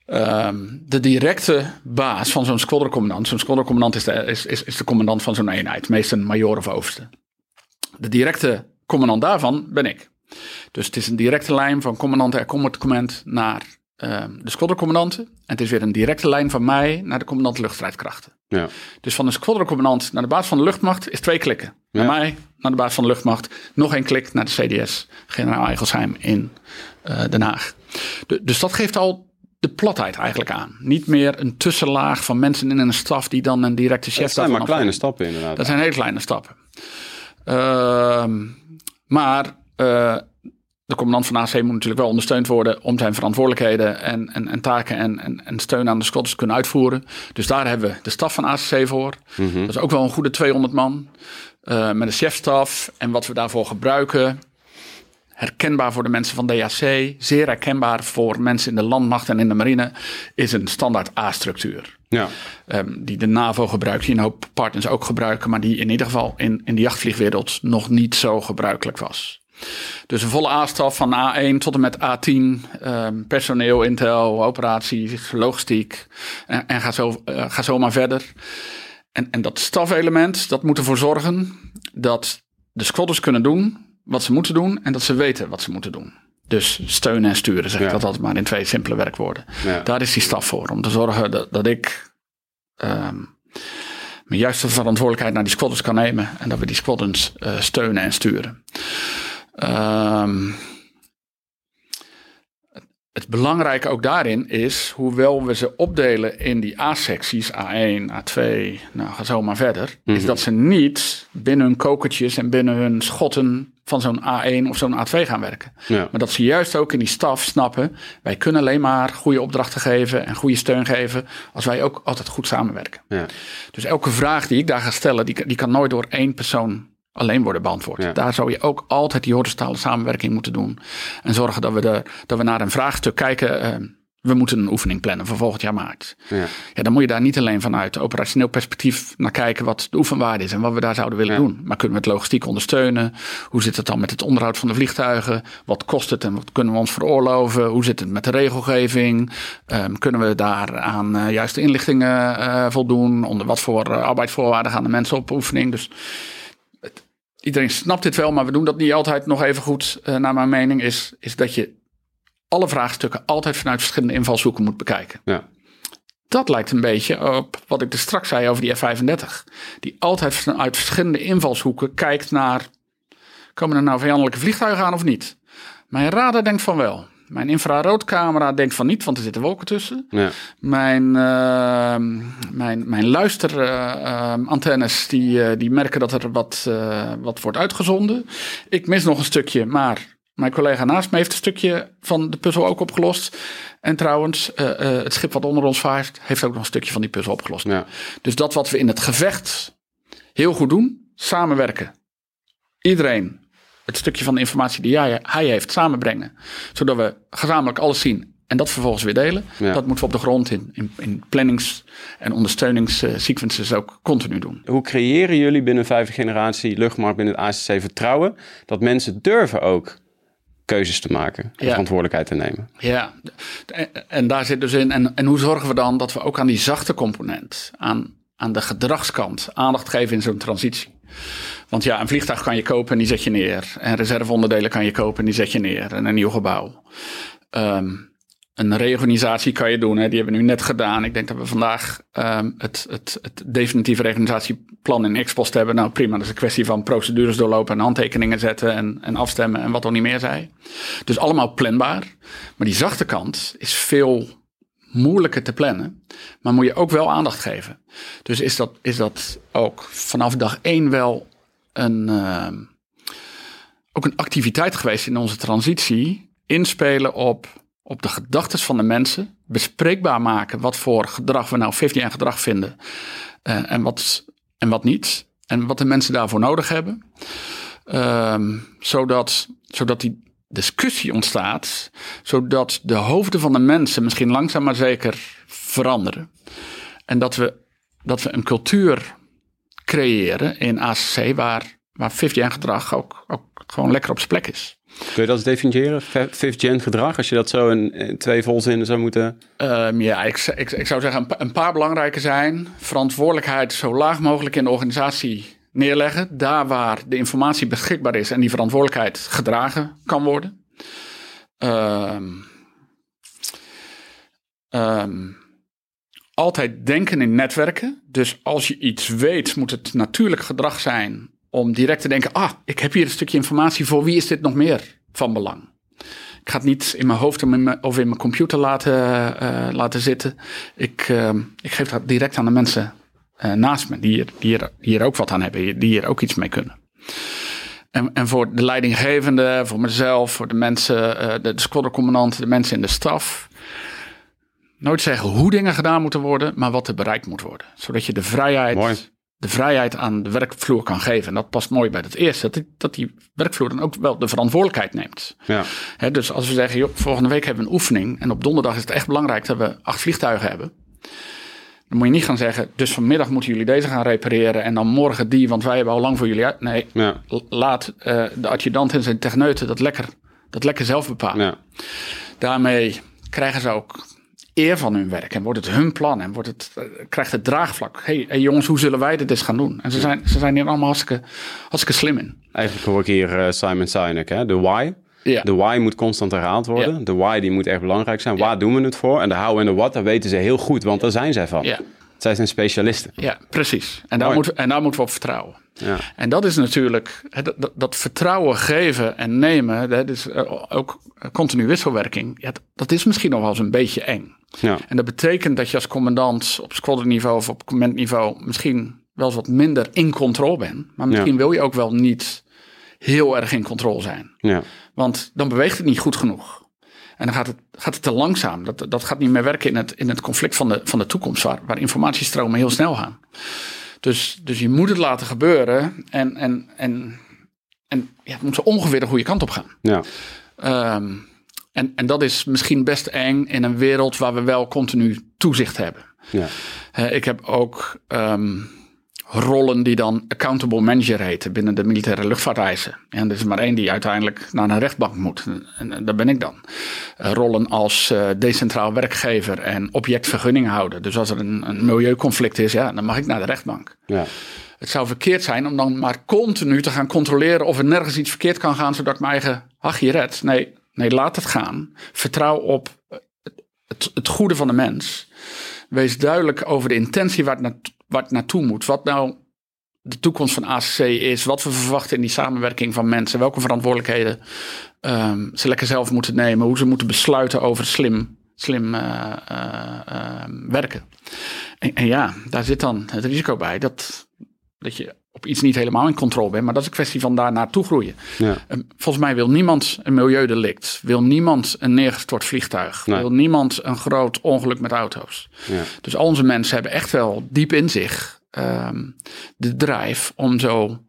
[SPEAKER 2] um, de directe baas van zo'n squadroncommandant. Zo'n squadroncommandant is de, is, is, is de commandant van zo'n eenheid. Meestal een major of overste. De directe commandant daarvan ben ik. Dus het is een directe lijn van commandant Air Combat Command naar um, de squadroncommandanten. En het is weer een directe lijn van mij naar de commandant luchtstrijdkrachten.
[SPEAKER 1] Ja.
[SPEAKER 2] Dus van de squadroncommandant naar de baas van de luchtmacht is twee klikken. Naar ja. mij, naar de baas van de luchtmacht. Nog één klik naar de CDS, generaal Eigelsheim in uh, Den Haag. De, dus dat geeft al de platheid eigenlijk aan. Niet meer een tussenlaag van mensen in een staf die dan een directe chef...
[SPEAKER 1] Dat zijn maar kleine stappen inderdaad.
[SPEAKER 2] Dat zijn hele kleine stappen. Uh, maar uh, de commandant van AC moet natuurlijk wel ondersteund worden om zijn verantwoordelijkheden en, en, en taken en, en, en, steun aan de squads te kunnen uitvoeren. Dus daar hebben we de staf van ACC voor. Mm -hmm. Dat is ook wel een goede 200 man uh, met een chefstaf. En wat we daarvoor gebruiken, herkenbaar voor de mensen van DAC, zeer herkenbaar voor mensen in de landmacht en in de marine, is een standaard A-structuur.
[SPEAKER 1] Ja.
[SPEAKER 2] Um, die de NAVO gebruikt, die een hoop partners ook gebruiken, maar die in ieder geval in, in de jachtvliegwereld nog niet zo gebruikelijk was. Dus een volle A-staf van A1 tot en met A10, um, personeel, intel, operatie, logistiek en, en ga, zo, uh, ga zo maar verder. En, en dat stafelement, dat moet ervoor zorgen dat de squadders kunnen doen wat ze moeten doen en dat ze weten wat ze moeten doen. Dus steunen en sturen, zeg ik
[SPEAKER 1] Ja.
[SPEAKER 2] dat altijd maar in twee simpele werkwoorden.
[SPEAKER 1] Ja.
[SPEAKER 2] Daar is die staf voor, om te zorgen dat, dat ik ehm, mijn juiste verantwoordelijkheid naar die squadders kan nemen en dat we die squadders eh, steunen en sturen. Ehm, het belangrijke ook daarin is, hoewel we ze opdelen in die A-secties, A1, A2, nou ga zo maar verder, is dat ze niet binnen hun kokertjes en binnen hun schotten van zo'n A1 of zo'n A2 gaan werken.
[SPEAKER 1] Ja.
[SPEAKER 2] Maar dat ze juist ook in die staf snappen, wij kunnen alleen maar goede opdrachten geven en goede steun geven als wij ook altijd goed samenwerken.
[SPEAKER 1] Ja.
[SPEAKER 2] Dus elke vraag die ik daar ga stellen, die, die kan nooit door één persoon alleen worden beantwoord.
[SPEAKER 1] Ja.
[SPEAKER 2] Daar zou je ook altijd die horizontale samenwerking moeten doen. En zorgen dat we, de, dat we naar een vraagstuk kijken. eh, we moeten een oefening plannen voor volgend jaar maart.
[SPEAKER 1] Ja.
[SPEAKER 2] Ja, dan moet je daar niet alleen vanuit operationeel perspectief naar kijken wat de oefenwaarde is en wat we daar zouden willen
[SPEAKER 1] Ja.
[SPEAKER 2] doen. Maar kunnen we het logistiek ondersteunen? Hoe zit het dan met het onderhoud van de vliegtuigen? Wat kost het en wat kunnen we ons veroorloven? Hoe zit het met de regelgeving? Ehm, kunnen we daar aan eh, juiste inlichtingen eh, voldoen? Onder wat voor arbeidsvoorwaarden gaan de mensen op oefening? Dus iedereen snapt dit wel, maar we doen dat niet altijd nog even goed. eh, naar mijn mening is, is dat je alle vraagstukken altijd vanuit verschillende invalshoeken moet bekijken.
[SPEAKER 1] Ja.
[SPEAKER 2] Dat lijkt een beetje op wat ik er straks zei over die F-35. Die altijd vanuit verschillende invalshoeken kijkt naar... komen er nou vijandelijke vliegtuigen aan of niet? Mijn radar denkt van wel. Mijn infraroodcamera denkt van niet, want er zitten wolken tussen.
[SPEAKER 1] Ja.
[SPEAKER 2] Mijn, uh, mijn, mijn luisterantennes die, uh, die merken dat er wat, uh, wat wordt uitgezonden. Ik mis nog een stukje, maar mijn collega naast me heeft een stukje van de puzzel ook opgelost. En trouwens, uh, het schip wat onder ons vaart, heeft ook nog een stukje van die puzzel opgelost.
[SPEAKER 1] Ja.
[SPEAKER 2] Dus dat wat we in het gevecht heel goed doen, samenwerken. Iedereen het stukje van de informatie die hij, hij heeft samenbrengen. Zodat we gezamenlijk alles zien en dat vervolgens weer delen.
[SPEAKER 1] Ja.
[SPEAKER 2] Dat moeten we op de grond in, in, in plannings- en ondersteuningssequences ook continu doen.
[SPEAKER 1] Hoe creëren jullie binnen vijfde generatie luchtmacht binnen het ACC vertrouwen dat mensen durven ook keuzes te maken en
[SPEAKER 2] Ja.
[SPEAKER 1] verantwoordelijkheid te nemen?
[SPEAKER 2] Ja, en, en daar zit dus in. En, en hoe zorgen we dan dat we ook aan die zachte component, aan, aan de gedragskant, aandacht geven in zo'n transitie? Want ja, een vliegtuig kan je kopen en die zet je neer. En reserveonderdelen kan je kopen en die zet je neer. En een nieuw gebouw. Ehm, een reorganisatie kan je doen. Hè. Die hebben we nu net gedaan. Ik denk dat we vandaag ehm, het, het, het definitieve reorganisatieplan in Expost hebben. Nou prima, dat is een kwestie van procedures doorlopen en handtekeningen zetten en, en afstemmen en wat dan niet meer zei. Dus allemaal planbaar. Maar die zachte kant is veel moeilijker te plannen, maar moet je ook wel aandacht geven. Dus is dat, is dat ook vanaf dag één wel een, uh, ook een activiteit geweest in onze transitie. Inspelen op, op de gedachten van de mensen. Bespreekbaar maken wat voor gedrag we nou 50 gedrag vinden. Uh, en, wat, en wat niet. En wat de mensen daarvoor nodig hebben. Uh, zodat, zodat die discussie ontstaat, zodat de hoofden van de mensen misschien langzaam maar zeker veranderen. En dat we, dat we een cultuur creëren in ACC waar, waar 50 gedrag ook, ook gewoon lekker op zijn plek is.
[SPEAKER 1] Kun je dat eens definiëren, fifth gen gedrag, als je dat zo in, in twee volzinnen zou moeten...
[SPEAKER 2] Um, ja, ik, ik, ik zou zeggen een, een paar belangrijke zijn. Verantwoordelijkheid zo laag mogelijk in de organisatie neerleggen. Daar waar de informatie beschikbaar is en die verantwoordelijkheid gedragen kan worden. Um, um, altijd denken in netwerken. Dus als je iets weet, moet het natuurlijk gedrag zijn om direct te denken: ah, ik heb hier een stukje informatie voor wie is dit nog meer van belang? Ik ga het niet in mijn hoofd of in mijn, computer laten, uh, laten zitten. Ik, uh, ik geef dat direct aan de mensen uh, naast me, die hier, die, hier, ook wat aan hebben, die hier ook iets mee kunnen. En, en voor de leidinggevende, voor mezelf, voor de mensen, uh, de, de de mensen in de staf. Nooit zeggen hoe dingen gedaan moeten worden, maar wat er bereikt moet worden. Zodat je de vrijheid,
[SPEAKER 1] Mooi.
[SPEAKER 2] de vrijheid aan de werkvloer kan geven. En dat past mooi bij het eerste. Dat die, dat die werkvloer dan ook wel de verantwoordelijkheid neemt.
[SPEAKER 1] Ja.
[SPEAKER 2] He, dus als we zeggen, joh, volgende week hebben we een oefening. En op donderdag is het echt belangrijk dat we acht vliegtuigen hebben. Dan moet je niet gaan zeggen, dus vanmiddag moeten jullie deze gaan repareren. En dan morgen die, want wij hebben al lang voor jullie uit. Nee,
[SPEAKER 1] Ja.
[SPEAKER 2] laat uh, de adjudant en zijn techneuten dat lekker, dat lekker zelf bepalen.
[SPEAKER 1] Ja.
[SPEAKER 2] Daarmee krijgen ze ook eer van hun werk en wordt het hun plan en wordt het, eh, krijgt het draagvlak. Hé hey, jongens, hoe zullen wij dit eens gaan doen? En ze zijn, ze zijn hier allemaal hartstikke, hartstikke slim in.
[SPEAKER 1] Eigenlijk hoor ik hier uh, Simon Sinek, hè? de why. Ja. De why moet constant herhaald worden. De why die moet echt belangrijk zijn. Waar doen we het voor? En de how en de what, daar weten ze heel goed, want daar zijn zij van. Ja. Zij zijn specialisten.
[SPEAKER 2] Ja, precies. En daar, moeten, en daar moeten we op vertrouwen. Ja. En dat is natuurlijk, dat, dat, vertrouwen geven en nemen, dat is eh, ook continu wisselwerking. Ja, dat is misschien nog wel eens een beetje eng. Ja. En dat betekent dat je als commandant op squadron of op commandniveau misschien wel eens wat minder in controle bent. Maar misschien wil je ook wel niet heel erg in controle zijn. Ja. Want dan beweegt het niet goed genoeg. En dan gaat het, gaat het te langzaam. Dat, dat gaat niet meer werken in het, in het conflict van de, van de toekomst, waar, waar informatiestromen heel snel gaan. Dus, dus je moet het laten gebeuren en, en, en, en ja, het moet zo ongeveer de goede kant op gaan. Ja. Ehm, en, en dat is misschien best eng in een wereld waar we wel continu toezicht hebben. Ja. Uh, ik heb ook um, rollen die dan accountable manager heten binnen de militaire luchtvaarteisen. En er is maar één die uiteindelijk naar een rechtbank moet. En, dat ben ik dan. Uh, rollen als uh, decentraal werkgever en objectvergunning houden. Dus als er een, een, milieuconflict is, ja, dan mag ik naar de rechtbank. Ja. Het zou verkeerd zijn om dan maar continu te gaan controleren of er nergens iets verkeerd kan gaan, zodat ik mijn eigen hachje red. Nee, nee laat het gaan. Vertrouw op het, het goede van de mens. Wees duidelijk over de intentie waar het, naartoe moet. Wat nou de toekomst van ACC is. Wat we verwachten in die samenwerking van mensen. Welke verantwoordelijkheden um, ze lekker zelf moeten nemen. Hoe ze moeten besluiten over slim, slim uh, uh, werken. En, en, ja, daar zit dan het risico bij dat, dat je op iets niet helemaal in controle bent. Maar dat is een kwestie van daar naartoe groeien. Ja. Um, volgens mij wil niemand een milieudelict. Wil niemand een neergestort vliegtuig. Wil niemand een groot ongeluk met auto's. Ja. Dus al onze mensen hebben echt wel diep in zich um, de drive om zo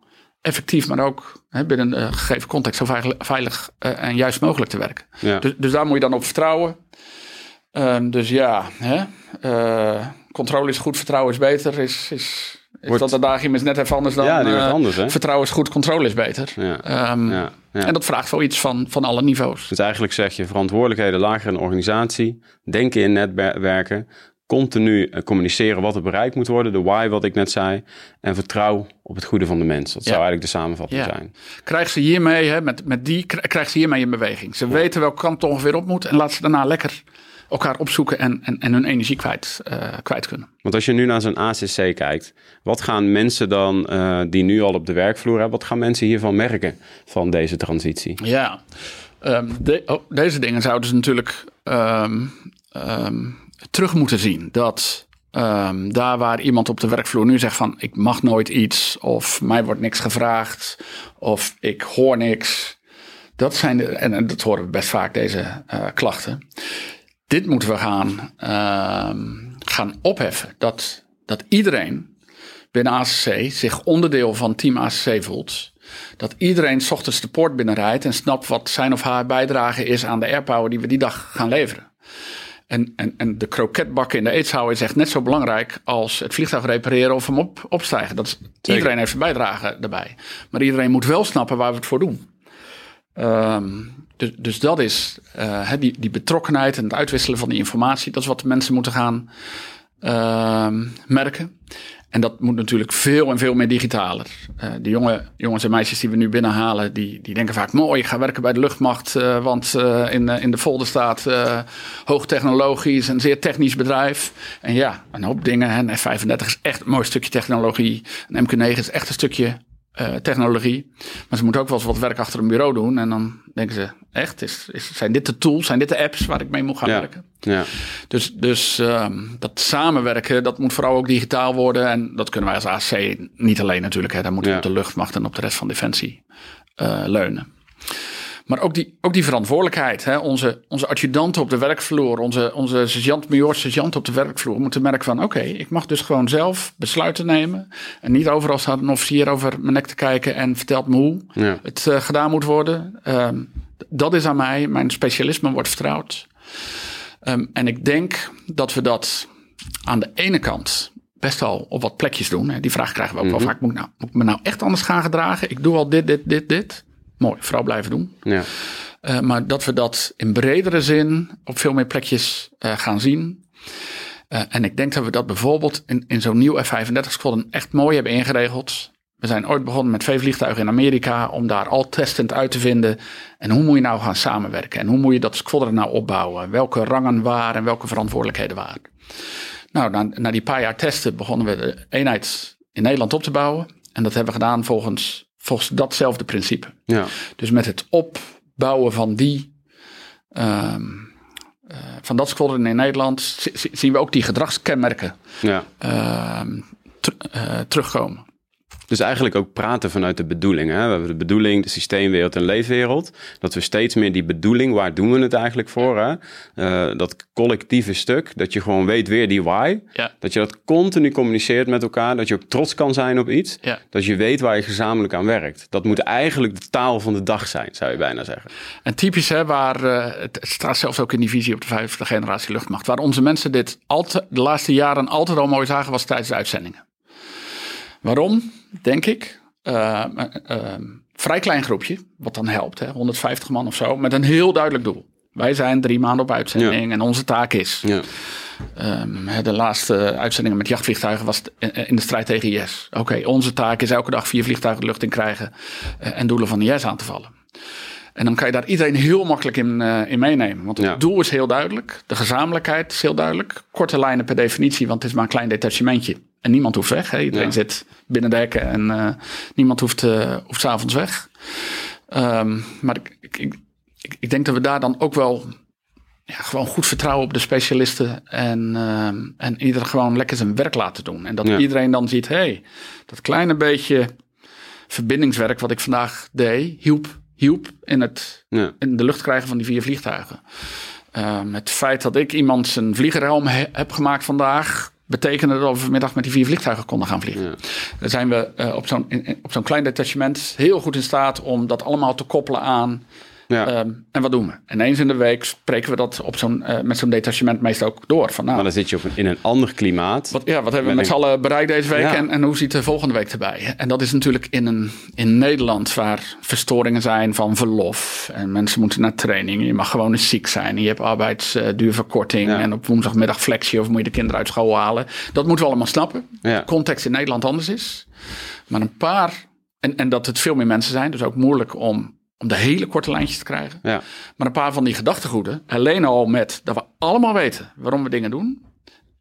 [SPEAKER 2] effectief, maar ook hè, binnen een gegeven context zo veilig, veilig uh, en juist mogelijk te werken. Ja. Dus, dus, daar moet je dan op vertrouwen. Um, dus ja, hè, uh, controle is goed, vertrouwen is beter. Is, is, is dat adagium is net even anders dan ja, uh, anders, hè? vertrouwen is goed, controle is beter. Ja. Um, ja. En dat vraagt wel iets van, van alle niveaus.
[SPEAKER 1] Dus eigenlijk zeg je verantwoordelijkheden lager in de organisatie, denken in netwerken, continu eh, communiceren wat er bereikt moet worden, de why wat ik net zei, en vertrouw op het goede van de mens. Dat zou eigenlijk de samenvatting zijn.
[SPEAKER 2] Krijg ze hiermee, hè, met, met die, krijg ze hiermee in beweging. Ze weten welke kant het ongeveer op moet en laat ze daarna lekker elkaar opzoeken en, en, en hun energie kwijt, uh, kwijt kunnen.
[SPEAKER 1] Want als je nu naar zo'n ACC kijkt, wat gaan mensen dan uh, die nu al op de werkvloer hebben, wat gaan mensen hiervan merken van deze transitie?
[SPEAKER 2] Ja, um, de, oh, deze dingen zouden ze natuurlijk um, um, terug moeten zien. Dat um, daar waar iemand op de werkvloer nu zegt van ik mag nooit iets of mij wordt niks gevraagd of ik hoor niks. Dat zijn de, en, dat horen we best vaak deze uh, klachten. Dit moeten we gaan, uh, gaan opheffen. Dat, dat iedereen binnen ACC zich onderdeel van team ACC voelt. Dat iedereen s ochtends de poort binnenrijdt en snapt wat zijn of haar bijdrage is aan de airpower die we die dag gaan leveren. En, en, en de kroketbakken in de eetzaal is echt net zo belangrijk als het vliegtuig repareren of hem op, opstijgen. Dat is, iedereen heeft zijn bijdrage daarbij. Maar iedereen moet wel snappen waar we het voor doen. Um, dus, dus dat is uh, die, die betrokkenheid en het uitwisselen van die informatie. Dat is wat de mensen moeten gaan uh, merken. En dat moet natuurlijk veel en veel meer digitaler. Uh, de jonge jongens en meisjes die we nu binnenhalen, die, die denken vaak mooi, ga werken bij de luchtmacht, uh, want uh, in, in de folder staat hoogtechnologisch en zeer technisch bedrijf. En ja, een hoop dingen. Een F-35 is echt een mooi stukje technologie. Een MQ-9 is echt een stukje uh, technologie. Maar ze moeten ook wel eens wat werk achter een bureau doen. En dan denken ze, echt, is, is, zijn dit de tools, zijn dit de apps waar ik mee moet gaan werken? Ja. Dus, dus um, dat samenwerken, dat moet vooral ook digitaal worden. En dat kunnen wij als AC niet alleen natuurlijk. Hè. Daar moeten we op de luchtmacht en op de rest van Defensie uh, leunen. Maar ook die, ook die verantwoordelijkheid. Hè? Onze, onze adjudanten op de werkvloer, onze, onze sergeant, major, sergeant op de werkvloer moeten merken van oké, ik mag dus gewoon zelf besluiten nemen. En niet overal staat een officier over mijn nek te kijken en vertelt me hoe het uh, gedaan moet worden. Um, dat is aan mij. Mijn specialisme wordt vertrouwd. Um, en ik denk dat we dat aan de ene kant best wel op wat plekjes doen. Die vraag krijgen we ook wel mhm. vaak. Moet ik, nou, moet ik me nou echt anders gaan gedragen? Ik doe al dit, dit, dit, dit mooi, vrouw blijven doen. Ja. Uh, maar dat we dat in bredere zin op veel meer plekjes uh, gaan zien. Uh, en ik denk dat we dat bijvoorbeeld in, in zo'n nieuw F-35 squadron echt mooi hebben ingeregeld. We zijn ooit begonnen met twee vliegtuigen in Amerika om daar al testend uit te vinden. En hoe moet je nou gaan samenwerken? En hoe moet je dat squadron nou opbouwen? Welke rangen waren en welke verantwoordelijkheden waren? Nou, na, na die paar jaar testen begonnen we de eenheid in Nederland op te bouwen. En dat hebben we gedaan volgens, volgens datzelfde principe.
[SPEAKER 1] Ja.
[SPEAKER 2] Dus met het opbouwen van die. Um, uh, van dat squadron in Nederland zien we ook die gedragskenmerken
[SPEAKER 1] ja.
[SPEAKER 2] uh, ter, uh, terugkomen.
[SPEAKER 1] Dus eigenlijk ook praten vanuit de bedoeling. Hè? We hebben de bedoeling, de systeemwereld en leefwereld. Dat we steeds meer die bedoeling, waar doen we het eigenlijk voor? Hè? Uh, dat collectieve stuk, dat je gewoon weet weer die why.
[SPEAKER 2] Ja.
[SPEAKER 1] Dat je dat continu communiceert met elkaar. Dat je ook trots kan zijn op iets.
[SPEAKER 2] Ja.
[SPEAKER 1] Dat je weet waar je gezamenlijk aan werkt. Dat moet eigenlijk de taal van de dag zijn, zou je bijna zeggen.
[SPEAKER 2] En typisch, hè, waar uh, het staat zelfs ook in die visie op de vijfde generatie luchtmacht. Waar onze mensen dit altijd, de laatste jaren altijd al mooi zagen, was tijdens de uitzendingen. Waarom? Denk ik. Uh, uh, vrij klein groepje, wat dan helpt, hè? 150 man of zo, met een heel duidelijk doel. Wij zijn drie maanden op uitzending ja. en onze taak is.
[SPEAKER 1] Ja.
[SPEAKER 2] Um, de laatste uitzendingen met jachtvliegtuigen was in de strijd tegen IS. Oké, okay, onze taak is elke dag vier vliegtuigen de lucht in krijgen en doelen van IS aan te vallen. En dan kan je daar iedereen heel makkelijk in, uh, in meenemen. Want het
[SPEAKER 1] Ja.
[SPEAKER 2] doel is heel duidelijk. De gezamenlijkheid is heel duidelijk. Korte lijnen per definitie, want het is maar een klein detachementje. En niemand hoeft weg. Hè? Iedereen
[SPEAKER 1] Ja.
[SPEAKER 2] zit binnen de hekken en uh, niemand hoeft, uh, hoeft s'avonds weg. Um, maar ik, ik, ik, ik, denk dat we daar dan ook wel ja, gewoon goed vertrouwen op de specialisten. En, um, en iedereen gewoon lekker zijn werk laten doen. En dat
[SPEAKER 1] Ja.
[SPEAKER 2] iedereen dan ziet, hé, hey, dat kleine beetje verbindingswerk wat ik vandaag deed, hielp, hielp in, het, in de lucht krijgen van die vier vliegtuigen. Um, het feit dat ik iemand zijn vliegerhelm he- heb gemaakt vandaag, betekende dat we vanmiddag met die vier vliegtuigen konden gaan vliegen.
[SPEAKER 1] Ja.
[SPEAKER 2] Dan zijn we uh, op zo'n op zo'n klein detachement heel goed in staat om dat allemaal te koppelen aan.
[SPEAKER 1] Ja.
[SPEAKER 2] Um, en wat doen we? En eens in de week spreken we dat op zo'n, uh, met zo'n detachement meestal ook door. Van, nou,
[SPEAKER 1] Maar dan zit je op een, in een ander klimaat.
[SPEAKER 2] wat, ja, wat hebben we
[SPEAKER 1] Met
[SPEAKER 2] z'n allen bereikt deze week
[SPEAKER 1] Ja.
[SPEAKER 2] en, en hoe ziet de volgende week erbij? En dat is natuurlijk in, een, in Nederland waar verstoringen zijn van verlof. En mensen moeten naar training. Je mag gewoon eens ziek zijn. Je hebt arbeidsduurverkorting.
[SPEAKER 1] Ja.
[SPEAKER 2] En op woensdagmiddag flexie of moet je de kinderen uit school halen. Dat moeten we allemaal snappen. De context in Nederland anders is. Maar een paar, en, en dat het veel meer mensen zijn. Dus ook moeilijk om, om de hele korte lijntjes te krijgen.
[SPEAKER 1] Ja.
[SPEAKER 2] Maar een paar van die gedachtegoeden, alleen al met dat we allemaal weten waarom we dingen doen,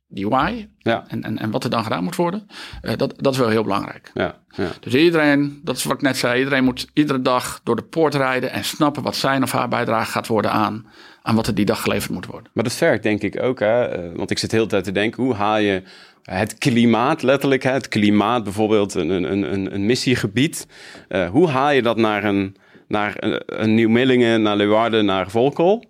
[SPEAKER 2] die why
[SPEAKER 1] Ja.
[SPEAKER 2] en, en, en wat er dan gedaan moet worden, eh, dat, dat is wel heel belangrijk.
[SPEAKER 1] Ja. Ja.
[SPEAKER 2] Dus iedereen, dat is wat ik net zei, iedereen moet iedere dag door de poort rijden en snappen wat zijn of haar bijdrage gaat worden aan, aan wat er die dag geleverd moet worden.
[SPEAKER 1] Maar dat vergt denk ik ook, hè? eh, want ik zit de hele tijd te denken, hoe haal je het klimaat, letterlijk, hè? het klimaat bijvoorbeeld, een, een, een, een missiegebied, eh, hoe haal je dat naar een, naar een, een Nieuw-Millingen, naar Leeuwarden, naar Volkel?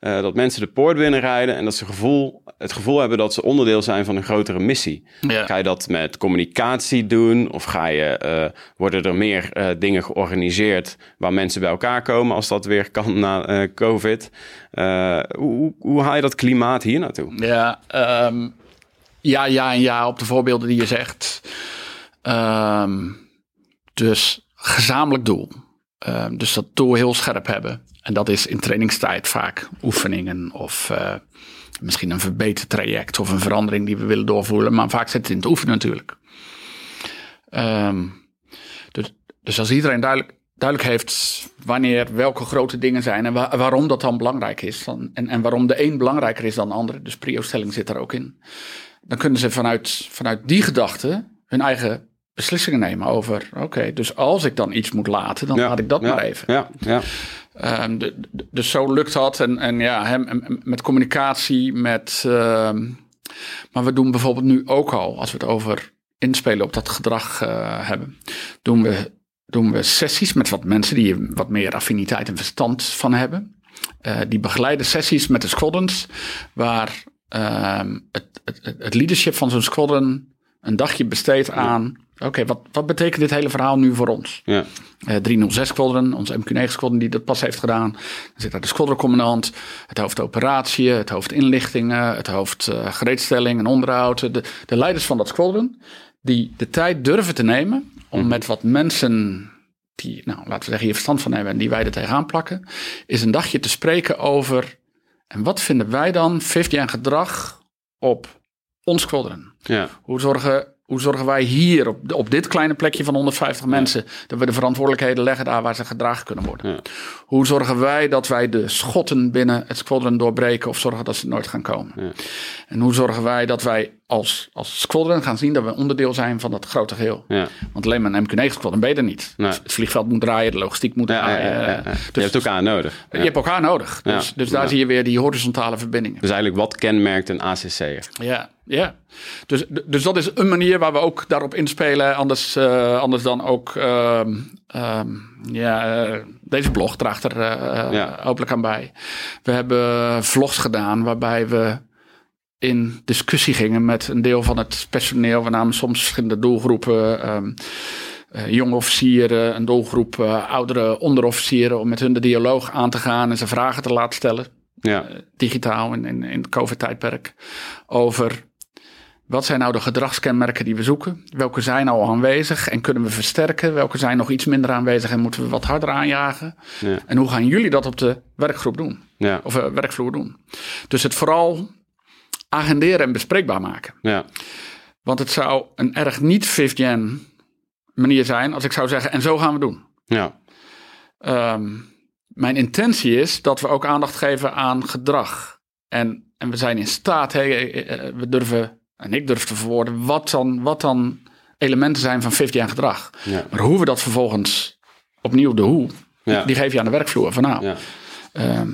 [SPEAKER 1] Eh, dat mensen de poort binnenrijden en dat ze gevoel, het gevoel hebben dat ze onderdeel zijn van een grotere missie.
[SPEAKER 2] Ja.
[SPEAKER 1] Ga je dat met communicatie doen? Of ga je, eh, worden er meer eh, dingen georganiseerd waar mensen bij elkaar komen als dat weer kan na eh, COVID? Eh, hoe, hoe, hoe haal je dat klimaat hier naartoe?
[SPEAKER 2] Ja, um, ja, ja en ja op de voorbeelden die je zegt. Um, dus gezamenlijk doel. Um, dus dat doel heel scherp hebben. En dat is in trainingstijd vaak oefeningen of uh, misschien een verbetertraject of een verandering die we willen doorvoeren. Maar vaak zit het in het oefenen natuurlijk. Um, dus, dus als iedereen duidelijk, duidelijk heeft wanneer welke grote dingen zijn en wa waarom dat dan belangrijk is. En, en waarom de een belangrijker is dan de andere. Dus prio-stelling zit daar ook in. Dan kunnen ze vanuit, vanuit die gedachte hun eigen beslissingen nemen over, oké, okay, dus als ik dan iets moet laten, dan
[SPEAKER 1] ja,
[SPEAKER 2] laat ik dat
[SPEAKER 1] ja,
[SPEAKER 2] maar even.
[SPEAKER 1] Ja, ja.
[SPEAKER 2] Um, de, de, dus zo lukt dat. En, en ja, hem, met communicatie, met. Um, maar we doen bijvoorbeeld nu ook al, als we het over inspelen op dat gedrag uh, hebben, doen we, doen we sessies met wat mensen die wat meer affiniteit en verstand van hebben. Uh, die begeleiden sessies met de squadrons, waar um, het, het, het leadership van zo'n squadron een dagje besteedt aan. Oké, okay, wat, wat betekent dit hele verhaal nu voor ons?
[SPEAKER 1] Ja.
[SPEAKER 2] Uh, 306 Squadron, onze MQ9 Squadron die dat pas heeft gedaan. Dan zit daar de squadroncommandant, het hoofd operatie, het hoofd inlichtingen, het hoofd uh, gereedstelling en onderhoud. De, de leiders van dat squadron die de tijd durven te nemen om mm. met wat mensen die, nou, laten we zeggen, hier verstand van hebben en die wij er tegenaan plakken, is een dagje te spreken over. En wat vinden wij dan, 50 en gedrag op ons squadron?
[SPEAKER 1] Ja.
[SPEAKER 2] Hoe zorgen hoe zorgen wij hier op, op dit kleine plekje van 150 mensen dat we de verantwoordelijkheden leggen daar waar ze gedragen kunnen worden?
[SPEAKER 1] Ja.
[SPEAKER 2] Hoe zorgen wij dat wij de schotten binnen het squadron doorbreken of zorgen dat ze nooit gaan komen?
[SPEAKER 1] Ja.
[SPEAKER 2] En hoe zorgen wij dat wij als, als squadron gaan zien dat we onderdeel zijn van dat grote geheel?
[SPEAKER 1] Ja.
[SPEAKER 2] Want alleen maar een MQ-9 squadron ben je er niet.
[SPEAKER 1] Nee.
[SPEAKER 2] Het vliegveld moet draaien, de logistiek moet
[SPEAKER 1] Ja,
[SPEAKER 2] draaien.
[SPEAKER 1] ja, ja, ja.
[SPEAKER 2] eh,
[SPEAKER 1] je
[SPEAKER 2] Dus
[SPEAKER 1] hebt elkaar nodig.
[SPEAKER 2] Je hebt elkaar nodig. Dus, dus daar zie je weer die horizontale verbindingen.
[SPEAKER 1] Dus eigenlijk wat kenmerkt een ACC'er?
[SPEAKER 2] Ja, ja. Dus, dus dat is een manier waar we ook daarop inspelen. Anders, eh, anders dan ook. ehm, ehm, ja, eh, deze blog draagt er eh, hopelijk aan bij. We hebben vlogs gedaan waarbij we in discussie gingen met een deel van het personeel. We namen soms verschillende doelgroepen. eh, jonge officieren, een doelgroep eh, oudere onderofficieren. om met hun de dialoog aan te gaan en ze vragen te laten stellen
[SPEAKER 1] Ja.
[SPEAKER 2] digitaal in, in, in het COVID-tijdperk. Over wat zijn nou de gedragskenmerken die we zoeken? Welke zijn al aanwezig en kunnen we versterken? Welke zijn nog iets minder aanwezig en moeten we wat harder aanjagen?
[SPEAKER 1] Ja.
[SPEAKER 2] En hoe gaan jullie dat op de werkgroep doen?
[SPEAKER 1] Ja.
[SPEAKER 2] Of eh, werkvloer doen? Dus het vooral agenderen en bespreekbaar maken.
[SPEAKER 1] Ja.
[SPEAKER 2] Want het zou een erg niet 50 manier zijn als ik zou zeggen, en zo gaan we doen.
[SPEAKER 1] Ja.
[SPEAKER 2] Ehm, mijn intentie is dat we ook aandacht geven aan gedrag. En, en we zijn in staat, hè, eh, eh, we durven, en ik durf te verwoorden, wat dan, wat dan elementen zijn van 50 jaar gedrag.
[SPEAKER 1] Ja.
[SPEAKER 2] Maar hoe we dat vervolgens, opnieuw de hoe,
[SPEAKER 1] Ja.
[SPEAKER 2] die geef je aan de werkvloer. Van nou,
[SPEAKER 1] Ja.
[SPEAKER 2] ehm,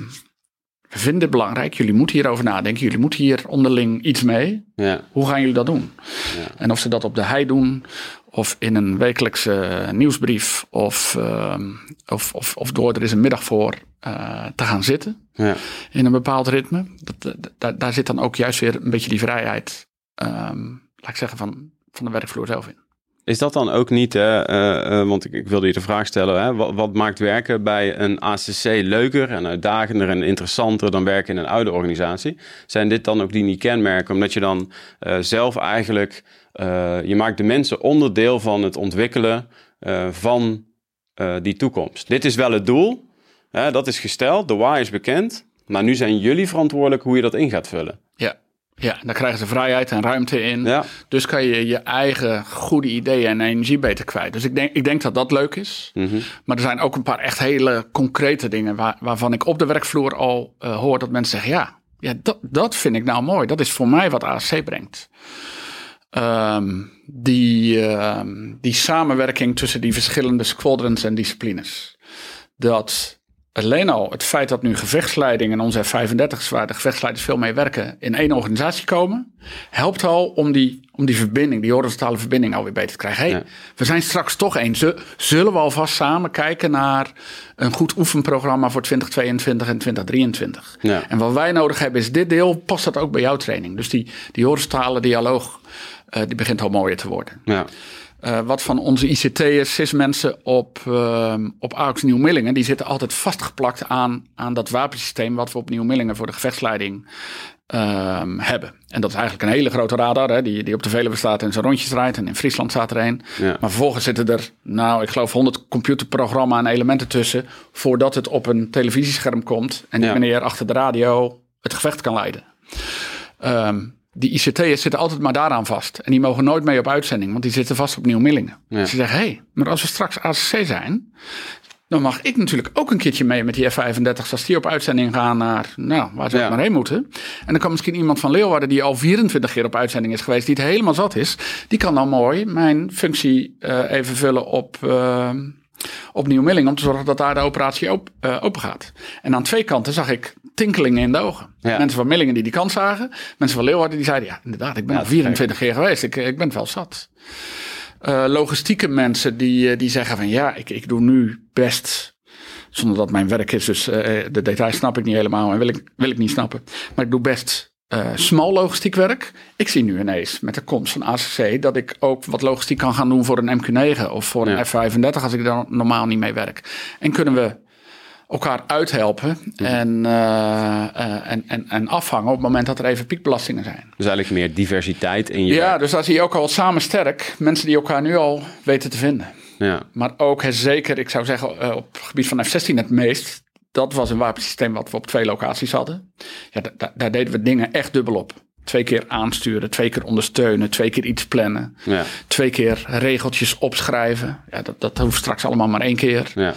[SPEAKER 2] we vinden dit belangrijk, jullie moeten hierover nadenken, jullie moeten hier onderling iets mee.
[SPEAKER 1] Ja.
[SPEAKER 2] Hoe gaan jullie dat doen?
[SPEAKER 1] Ja.
[SPEAKER 2] En of ze dat op de hei doen, of in een wekelijkse nieuwsbrief, of, ehm, of, of, of door er is een middag voor eh, te gaan zitten
[SPEAKER 1] Ja.
[SPEAKER 2] in een bepaald ritme. Dat, dat- daar, daar zit dan ook juist weer een beetje die vrijheid, ehm, laat ik zeggen, van, van de werkvloer zelf in.
[SPEAKER 1] Is dat dan ook niet, hè, eh, eh, want ik, ik wilde je de vraag stellen, hè, wat, maakt werken bij een ACC leuker en uitdagender en interessanter dan werken in een oude organisatie? Zijn dit dan ook die niet kenmerken, omdat je dan eh, zelf eigenlijk, je maakt de mensen onderdeel van het ontwikkelen van die toekomst. Dit is wel het doel, hè, dat is gesteld, de why is bekend, maar nu zijn jullie verantwoordelijk hoe je dat in gaat vullen.
[SPEAKER 2] Ja, daar krijgen ze vrijheid en ruimte in.
[SPEAKER 1] Ja,
[SPEAKER 2] Dus kan je je eigen goede ideeën en energie beter kwijt. Dus ik denk, ik denk dat dat leuk is.
[SPEAKER 1] Mhm.
[SPEAKER 2] Maar er zijn ook een paar echt hele concrete dingen waar, waarvan ik op de werkvloer al eh, hoor dat mensen zeggen: ja, ja dat, dat vind ik nou mooi. Dat is voor mij wat ASC brengt. Ehm, die, ehm, die samenwerking tussen die verschillende squadrons en disciplines. Dat alleen al het feit dat nu gevechtsleiding en onze F-35's, waar de gevechtsleiders veel mee werken, in één organisatie komen, helpt al om die, om die verbinding, die horizontale verbinding alweer beter te krijgen. Hey,
[SPEAKER 1] Ja.
[SPEAKER 2] we zijn straks toch één. Z- Zullen we alvast samen kijken naar een goed oefenprogramma voor 2022 en 2023?
[SPEAKER 1] Ja.
[SPEAKER 2] En wat wij nodig hebben is dit deel. Past dat ook bij jouw training? Dus die, die horizontale dialoog, eh, die begint al mooier te worden.
[SPEAKER 1] ja,
[SPEAKER 2] Eh, wat van onze ICT'ers, CIS-mensen op, ehm op AUX Nieuw-Millingen, die zitten altijd vastgeplakt aan, aan dat wapensysteem wat we op Nieuw-Millingen voor de gevechtsleiding ehm, hebben. En dat is eigenlijk een hele grote radar, hè, die, die op de Veluwe staat en zijn rondjes rijdt. En in Friesland staat er een.
[SPEAKER 1] Ja.
[SPEAKER 2] Maar vervolgens zitten er, nou, ik geloof 100 computerprogramma en elementen tussen, voordat het op een televisiescherm komt en die
[SPEAKER 1] Ja.
[SPEAKER 2] meneer achter de radio het gevecht kan leiden. Ehm, die ICT'ers zitten altijd maar daaraan vast. En die mogen nooit mee op uitzending, want die zitten vast op Nieuw-Millingen.
[SPEAKER 1] Ja.
[SPEAKER 2] Dus ze zeggen, hé, hey, maar als we straks ACC zijn, dan mag ik natuurlijk ook een keertje mee met die F-35 als die op uitzending gaan naar, nou, waar ze
[SPEAKER 1] Ja.
[SPEAKER 2] maar heen moeten. En dan kan misschien iemand van Leeuwarden, die al 24 keer op uitzending is geweest, die het helemaal zat is, die kan dan mooi mijn functie eh, even vullen op... eh, op Nieuw-Milling om te zorgen dat daar de operatie op, eh, open gaat. En aan twee kanten zag ik tinkelingen in de ogen.
[SPEAKER 1] Ja.
[SPEAKER 2] Mensen van Millingen die die kant zagen. Mensen van Leeuwarden die zeiden, ja inderdaad, ik ben
[SPEAKER 1] Ja,
[SPEAKER 2] al
[SPEAKER 1] dat is
[SPEAKER 2] 24 keer geweest. Ik, ik ben het wel zat. Eh, logistieke mensen die, eh, die zeggen van ja, ik, ik doe nu best, zonder dat mijn werk is, dus de details snap ik niet helemaal en wil ik, wil ik niet snappen. Maar ik doe best eh smal logistiek werk. Ik zie nu ineens met de komst van ACC dat ik ook wat logistiek kan gaan doen voor een MQ9 of voor
[SPEAKER 1] Ja.
[SPEAKER 2] een F35 als ik daar normaal niet mee werk. En kunnen we elkaar uithelpen en, eh, eh, en, en, en afvangen op het moment dat er even piekbelastingen zijn.
[SPEAKER 1] dus eigenlijk meer diversiteit in je
[SPEAKER 2] Ja,
[SPEAKER 1] werk.
[SPEAKER 2] dus daar zie je ook al samen sterk mensen die elkaar nu al weten te vinden.
[SPEAKER 1] Ja.
[SPEAKER 2] Maar ook hè, zeker, ik zou zeggen, op het gebied van F-16 het meest. Dat was een wapensysteem wat we op twee locaties hadden. Ja, da- da- daar deden we dingen echt dubbel op. Twee keer aansturen, twee keer ondersteunen, twee keer iets plannen.
[SPEAKER 1] Ja.
[SPEAKER 2] Twee keer regeltjes opschrijven. Ja, dat, dat hoeft straks allemaal maar één keer.
[SPEAKER 1] Ja.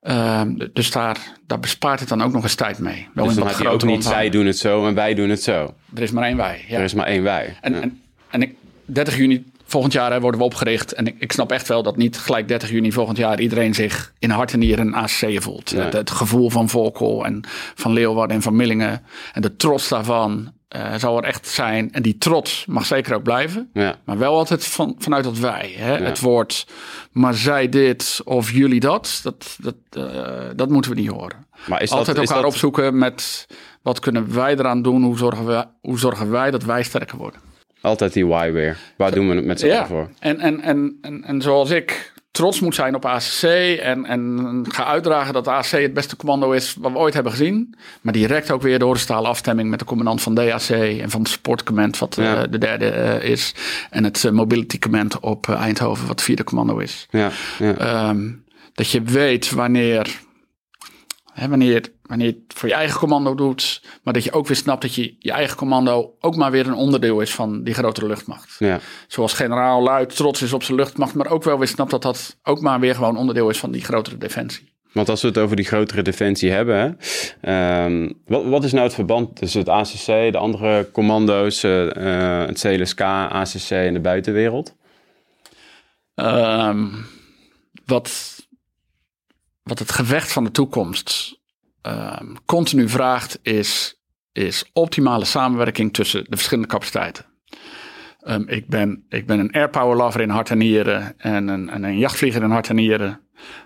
[SPEAKER 2] Ehm, dus daar, daar bespaart het dan ook nog eens tijd mee. Wel
[SPEAKER 1] Dus
[SPEAKER 2] in
[SPEAKER 1] dan heb je ook niet, zij doen het zo en wij doen het zo.
[SPEAKER 2] Er is maar één wij. Ja.
[SPEAKER 1] Er is maar één wij.
[SPEAKER 2] En,
[SPEAKER 1] Ja.
[SPEAKER 2] en, en ik, 30 juni volgend jaar hè, worden we opgericht. En ik, ik snap echt wel dat niet gelijk 30 juni volgend jaar iedereen zich in hart en nieren een ACC voelt.
[SPEAKER 1] Nee.
[SPEAKER 2] Het, het gevoel van Volkel en van Leeuwarden en van Millingen en de trots daarvan eh, zal er echt zijn. En die trots mag zeker ook blijven.
[SPEAKER 1] Ja.
[SPEAKER 2] Maar wel altijd van, vanuit dat wij. Hè? Het woord, maar zij dit of jullie dat, dat, dat, eh, dat moeten we niet horen.
[SPEAKER 1] Maar is
[SPEAKER 2] altijd
[SPEAKER 1] dat, is
[SPEAKER 2] elkaar
[SPEAKER 1] dat,
[SPEAKER 2] opzoeken met wat kunnen wij eraan doen? Hoe zorgen, we, hoe zorgen wij dat wij sterker worden?
[SPEAKER 1] Altijd die why weer? Waar doen we het met z'n allen voor?
[SPEAKER 2] En, en, en, en, en zoals ik trots moet zijn op ACC en, en ga uitdragen dat ACC het beste commando is wat we ooit hebben gezien. Maar direct ook weer de horizontale afstemming met de commandant van DAC en van het Support Command, wat
[SPEAKER 1] Ja.
[SPEAKER 2] eh, de derde eh, is. En het eh, Mobility Command op Eindhoven, wat vierde commando is.
[SPEAKER 1] Ja, ja.
[SPEAKER 2] Ehm, dat je weet wanneer, hè, wanneer, wanneer je het voor je eigen commando doet, maar dat je ook weer snapt dat je je eigen commando ook maar weer een onderdeel is van die grotere luchtmacht.
[SPEAKER 1] ja.
[SPEAKER 2] Zoals generaal Luid trots is op zijn luchtmacht, maar ook wel weer snapt dat dat ook maar weer gewoon onderdeel is van die grotere defensie.
[SPEAKER 1] Want als we het over die grotere defensie hebben, ehm, wat, wat is nou het verband tussen het ACC, de andere commando's, eh, eh, het CLSK, ACC en de buitenwereld?
[SPEAKER 2] Ehm, wat, wat het gevecht van de toekomst ehm, continu vraagt, is, is optimale samenwerking tussen de verschillende capaciteiten. Ehm, ik, ben, ik ben een airpower lover in hart en nieren en een, en een jachtvlieger in hart en nieren.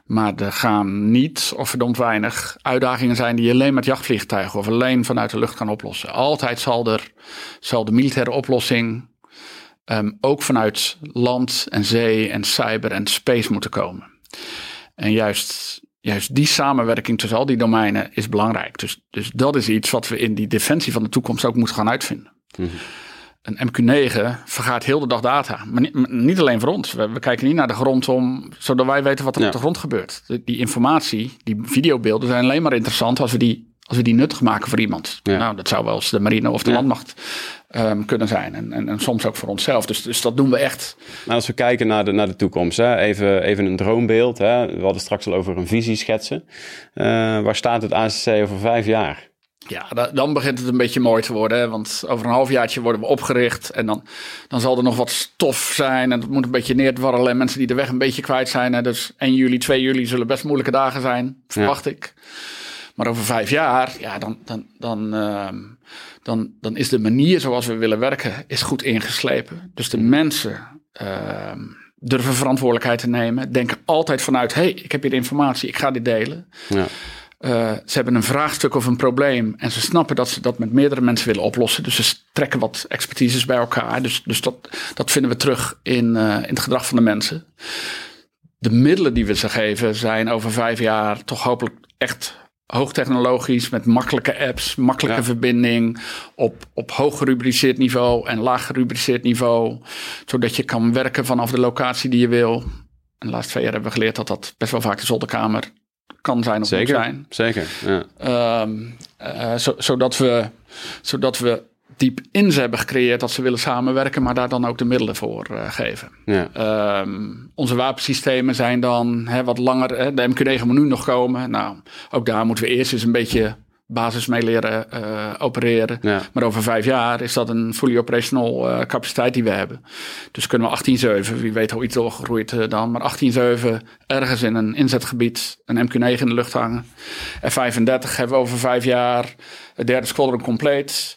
[SPEAKER 2] Maar er gaan niet, of verdomd weinig, uitdagingen zijn die je alleen met jachtvliegtuigen of alleen vanuit de lucht kan oplossen. Altijd zal er zal de militaire oplossing ehm, ook vanuit land en zee en cyber en space moeten komen. En juist, juist die samenwerking tussen al die domeinen is belangrijk. Dus, dus dat is iets wat we in die defensie van de toekomst ook moeten gaan uitvinden. Een MQ9 vergaat heel de dag data. Maar niet, maar niet alleen voor ons. We, we kijken niet naar de grond om, zodat wij weten wat er
[SPEAKER 1] Ja.
[SPEAKER 2] op de grond gebeurt. De- die informatie, die videobeelden zijn alleen maar interessant als we die, als we die nuttig maken voor iemand.
[SPEAKER 1] Ja.
[SPEAKER 2] Nou, dat zou wel eens de marine of de
[SPEAKER 1] Ja.
[SPEAKER 2] landmacht ehm, kunnen zijn. En, en, en soms ook voor onszelf. Dus, dus dat doen we echt.
[SPEAKER 1] Nou, als we kijken naar de, naar de toekomst, hè, even, even een droombeeld. Hè. We hadden straks al over een visie schetsen. Eh, waar staat het ACC over vijf jaar?
[SPEAKER 2] Ja, da- dan begint het een beetje mooi te worden. hè, Want over een halfjaartje worden we opgericht. En dan, dan zal er nog wat stof zijn. En het moet een beetje neerdwarrelen. En mensen die de weg een beetje kwijt zijn. Hè. Dus 1 juli, 2 juli zullen best moeilijke dagen zijn. Verwacht ik. Maar over vijf jaar, ja, dan, dan, dan, ehm, dan, dan is de manier zoals we willen werken is goed ingeslepen. Dus de mensen ehm, durven verantwoordelijkheid te nemen. Denken altijd vanuit, hé, hey, ik heb hier informatie, ik ga dit delen.
[SPEAKER 1] Ja.
[SPEAKER 2] Uh, ze hebben een vraagstuk of een probleem en ze snappen dat ze dat met meerdere mensen willen oplossen. Dus ze trekken wat expertises bij elkaar. Dus, dus dat, dat vinden we terug in, uh, in het gedrag van de mensen. De middelen die we ze geven zijn over vijf jaar toch hopelijk echt hoogtechnologisch met makkelijke apps, makkelijke ja. verbinding op, op hoog gerubriceerd niveau en laag gerubriceerd niveau. Zodat je kan werken vanaf de locatie die je wil. En de laatste twee jaar hebben we geleerd dat dat best wel vaak de zolderkamer kan zijn of
[SPEAKER 1] zeker,
[SPEAKER 2] moet zijn.
[SPEAKER 1] Zeker, ja.
[SPEAKER 2] Um, uh, zo, zodat, we, zodat we diep in ze hebben gecreëerd dat ze willen samenwerken, maar daar dan ook de middelen voor uh, geven.
[SPEAKER 1] Ja.
[SPEAKER 2] Um, onze wapensystemen zijn dan hè, wat langer. Hè, de MQ9 moet nu nog komen. Nou, ook daar moeten we eerst eens een beetje basis mee leren uh, opereren.
[SPEAKER 1] Ja.
[SPEAKER 2] Maar over vijf jaar is dat een fully operational uh, capaciteit die we hebben. Dus kunnen we 18.7, wie weet hoe iets doorgegroeid uh, dan, maar 18.7 ergens in een inzetgebied een MQ9 in de lucht hangen. F-35 hebben we over vijf jaar, het derde squadron compleet.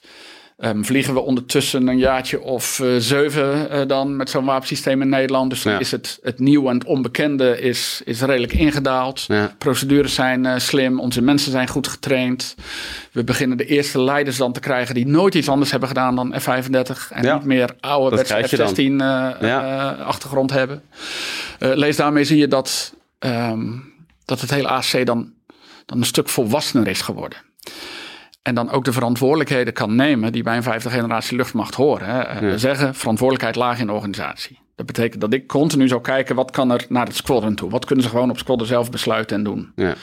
[SPEAKER 2] Um, vliegen we ondertussen een jaartje of uh, zeven uh, dan met zo'n wapensysteem in Nederland. Dus dan
[SPEAKER 1] Ja.
[SPEAKER 2] is het, het nieuwe en het onbekende is, is redelijk ingedaald.
[SPEAKER 1] Ja.
[SPEAKER 2] Procedures zijn uh, slim, onze mensen zijn goed getraind. We beginnen de eerste leiders dan te krijgen die nooit iets anders hebben gedaan dan F-35. En
[SPEAKER 1] Ja.
[SPEAKER 2] niet meer oude
[SPEAKER 1] Dat krijg je dan.
[SPEAKER 2] F-16 uh,
[SPEAKER 1] Ja.
[SPEAKER 2] uh, achtergrond hebben. Lees daarmee zie je dat, um, dat het hele AC dan, dan een stuk volwassener is geworden. En dan ook de verantwoordelijkheden kan nemen die bij een vijfde generatie luchtmacht horen. Hè.
[SPEAKER 1] Ja.
[SPEAKER 2] We zeggen verantwoordelijkheid laag in de organisatie. Dat betekent dat ik continu zou kijken wat kan er naar het squadron toe. Wat kunnen ze gewoon op squadron zelf besluiten en doen.
[SPEAKER 1] Ja.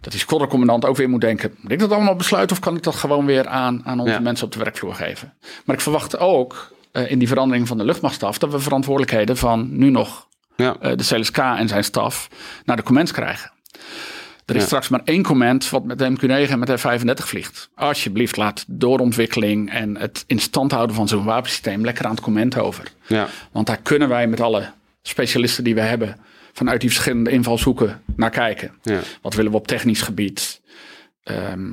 [SPEAKER 2] Dat die squadroncommandant ook weer moet denken. Moet ik dat allemaal besluiten of kan ik dat gewoon weer aan, aan onze
[SPEAKER 1] Ja.
[SPEAKER 2] mensen op de werkvloer geven? Maar ik verwacht ook eh, in die verandering van de luchtmachtstaf dat we verantwoordelijkheden van nu nog
[SPEAKER 1] Ja.
[SPEAKER 2] eh, de CLSK en zijn staf naar de commands krijgen. Er is
[SPEAKER 1] Ja.
[SPEAKER 2] straks maar één command wat met de MQ-9 en met de F-35 vliegt. Alsjeblieft, laat doorontwikkeling en het in stand houden van zo'n wapensysteem lekker aan het command over.
[SPEAKER 1] Ja.
[SPEAKER 2] Want daar kunnen wij met alle specialisten die we hebben vanuit die verschillende invalshoeken naar kijken.
[SPEAKER 1] Ja.
[SPEAKER 2] Wat willen we op technisch gebied? Ehm,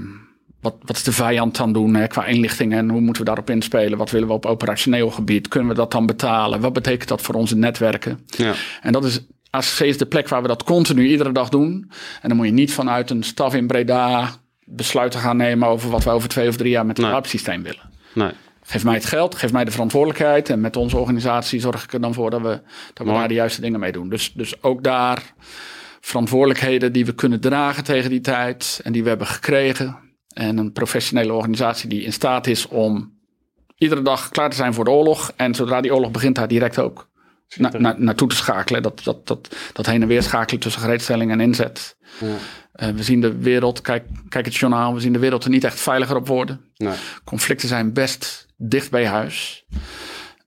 [SPEAKER 2] wat, wat is de vijand dan doen hè, qua inlichting en hoe moeten we daarop inspelen? Wat willen we op operationeel gebied? Kunnen we dat dan betalen? Wat betekent dat voor onze netwerken?
[SPEAKER 1] Ja.
[SPEAKER 2] En dat is ACC is de plek waar we dat continu iedere dag doen. En dan moet je niet vanuit een staf in Breda besluiten gaan nemen over wat we over twee of drie jaar met het
[SPEAKER 1] Nee.
[SPEAKER 2] wapensysteem willen.
[SPEAKER 1] Nee.
[SPEAKER 2] Geef mij het geld, geef mij de verantwoordelijkheid. En met onze organisatie zorg ik er dan voor dat we, dat we daar de juiste dingen mee doen. Dus, dus ook daar verantwoordelijkheden die we kunnen dragen tegen die tijd. En die we hebben gekregen. En een professionele organisatie die in staat is om iedere dag klaar te zijn voor de oorlog. En zodra die oorlog begint, daar direct ook na, na- naartoe te schakelen. Dat, dat, dat, dat heen en weer schakelen tussen gereedstelling en inzet.
[SPEAKER 1] Ja.
[SPEAKER 2] Eh, we zien de wereld, kijk, kijk het journaal, we zien de wereld er niet echt veiliger op worden.
[SPEAKER 1] Nee.
[SPEAKER 2] Conflicten zijn best dicht bij huis.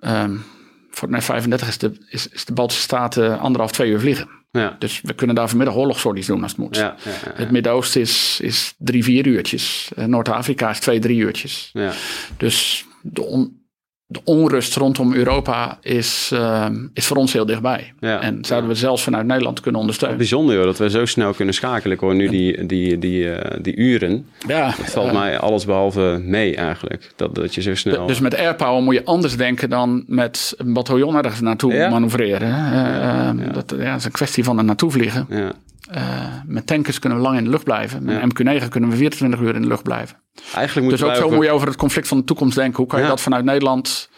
[SPEAKER 2] Ehm, voor de F-35 is de, is, is de Baltische Staten anderhalf, twee uur vliegen.
[SPEAKER 1] Ja.
[SPEAKER 2] Dus we kunnen daar vanmiddag oorlogssorties doen als het moet.
[SPEAKER 1] Ja.
[SPEAKER 2] Het Midden-Oosten is, is drie, vier uurtjes. Eh, Noord-Afrika is twee, drie uurtjes.
[SPEAKER 1] Ja.
[SPEAKER 2] Dus de, on- de onrust rondom Europa is, ehm, is voor ons heel dichtbij.
[SPEAKER 1] Ja.
[SPEAKER 2] En zouden we zelfs vanuit Nederland kunnen ondersteunen.
[SPEAKER 1] Bijzonder dat we zo snel kunnen schakelen. Ik hoor nu die, die, die, eh, die uren.
[SPEAKER 2] Ja,
[SPEAKER 1] valt mij alles behalve mee eigenlijk. Dat, dat je zo snel...
[SPEAKER 2] Dus met airpower moet je anders denken dan met een bataljon ergens naartoe
[SPEAKER 1] Ja.
[SPEAKER 2] manoeuvreren. hè. Eh, Dat ja, is een kwestie van er naartoe vliegen.
[SPEAKER 1] Ja.
[SPEAKER 2] Eh, met tankers kunnen we lang in de lucht blijven. Met een MQ-9 kunnen we 24 uur in de lucht blijven.
[SPEAKER 1] Eigenlijk
[SPEAKER 2] Dus ook zo moet je over het conflict van de toekomst denken. Hoe kan je dat vanuit Nederland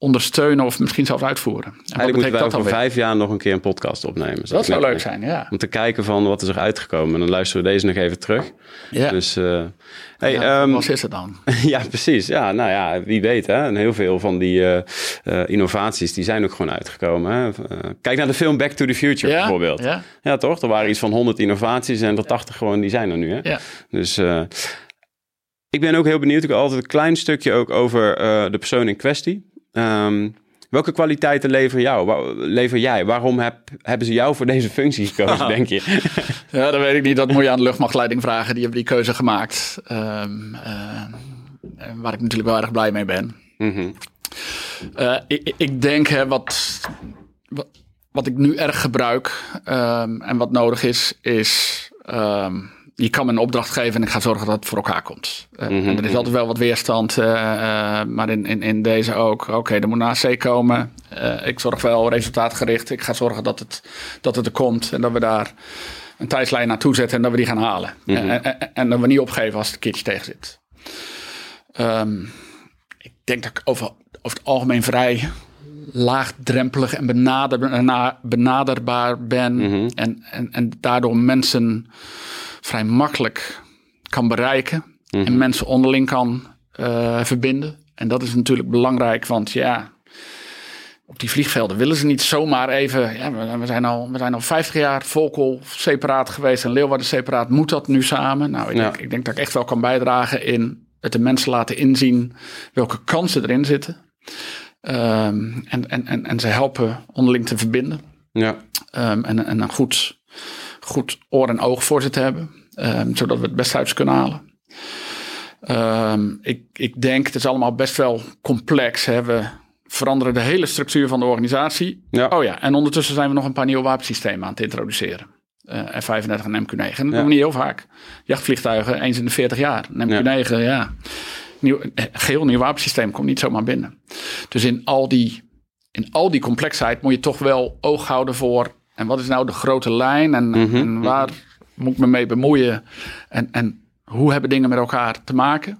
[SPEAKER 2] ondersteunen of misschien zelfs uitvoeren? En
[SPEAKER 1] Eigenlijk moeten wij over vijf jaar nog een keer een podcast opnemen.
[SPEAKER 2] Dat zou leuk zijn, ja.
[SPEAKER 1] Om te kijken van wat is er uitgekomen. En dan luisteren we deze nog even terug.
[SPEAKER 2] ja.
[SPEAKER 1] Dus, eh, hey,
[SPEAKER 2] ja,
[SPEAKER 1] ehm,
[SPEAKER 2] wat is het dan?
[SPEAKER 1] ja, precies. Ja, nou ja, wie weet. Hè? En heel veel van die eh, eh, innovaties die zijn ook gewoon uitgekomen. Hè? Kijk naar de film Back to the Future
[SPEAKER 2] Ja?
[SPEAKER 1] bijvoorbeeld.
[SPEAKER 2] Ja.
[SPEAKER 1] Ja, toch? Er waren iets van 100 innovaties en er 80 gewoon, die zijn er nu. Hè?
[SPEAKER 2] Ja.
[SPEAKER 1] Dus ik ben ook heel benieuwd. Ik heb altijd een klein stukje ook over de persoon in kwestie. Ehm, welke kwaliteiten lever, jou, lever jij? Waarom heb, hebben ze jou voor deze functie gekozen, denk je?
[SPEAKER 2] Ja, dat weet ik niet. Dat moet je aan de luchtmachtleiding vragen. Die hebben die keuze gemaakt. Ehm, eh, waar ik natuurlijk wel erg blij mee ben.
[SPEAKER 1] Mhm.
[SPEAKER 2] Eh, ik, ik denk hè, wat, wat, wat ik nu erg gebruik ehm, en wat nodig is, is je kan me een opdracht geven en ik ga zorgen dat het voor elkaar komt. Eh, en er is altijd wel wat weerstand, eh, eh, maar in, in, in deze ook. Oké, er moet een AC komen. Ik zorg wel resultaatgericht. Ik ga zorgen dat het, dat het er komt en dat we daar een tijdslijn naartoe zetten en dat we die gaan halen. en, en, en dat we niet opgeven als het een keertje tegen zit. Ehm, ik denk dat ik over, over het algemeen vrij laagdrempelig en benader, na- benaderbaar ben. en, en, en daardoor mensen vrij makkelijk kan bereiken. En mensen onderling kan eh, verbinden. En dat is natuurlijk belangrijk, want ja, op die vliegvelden willen ze niet zomaar even. Ja, we, we zijn al, we zijn al 50 jaar Volkel separaat geweest en Leeuwarden separaat. Moet dat nu samen? Nou, ik,
[SPEAKER 1] Ja.
[SPEAKER 2] denk, ik denk dat ik echt wel kan bijdragen in het de mensen laten inzien welke kansen erin zitten. Ehm, en, en, en, en ze helpen onderling te verbinden.
[SPEAKER 1] Ja.
[SPEAKER 2] Ehm, en, en een goed, goed oor en oog voor ze te hebben. ehm, zodat we het best uit kunnen halen. Ehm, ik, ik denk, het is allemaal best wel complex. Hè? We veranderen de hele structuur van de organisatie.
[SPEAKER 1] Ja.
[SPEAKER 2] Oh ja, en ondertussen zijn we nog een paar nieuwe wapensystemen aan het introduceren. Eh, F-35 en MQ-9. En dat
[SPEAKER 1] Ja.
[SPEAKER 2] doen we niet heel vaak. Jachtvliegtuigen eens in de 40 jaar. Een MQ-9, ja. Nieuw, een geheel nieuw wapensysteem komt niet zomaar binnen. Dus in al die, in al die complexheid moet je toch wel oog houden voor... en wat is nou de grote lijn en, en waar moet ik me mee bemoeien... en, en hoe hebben dingen met elkaar te maken...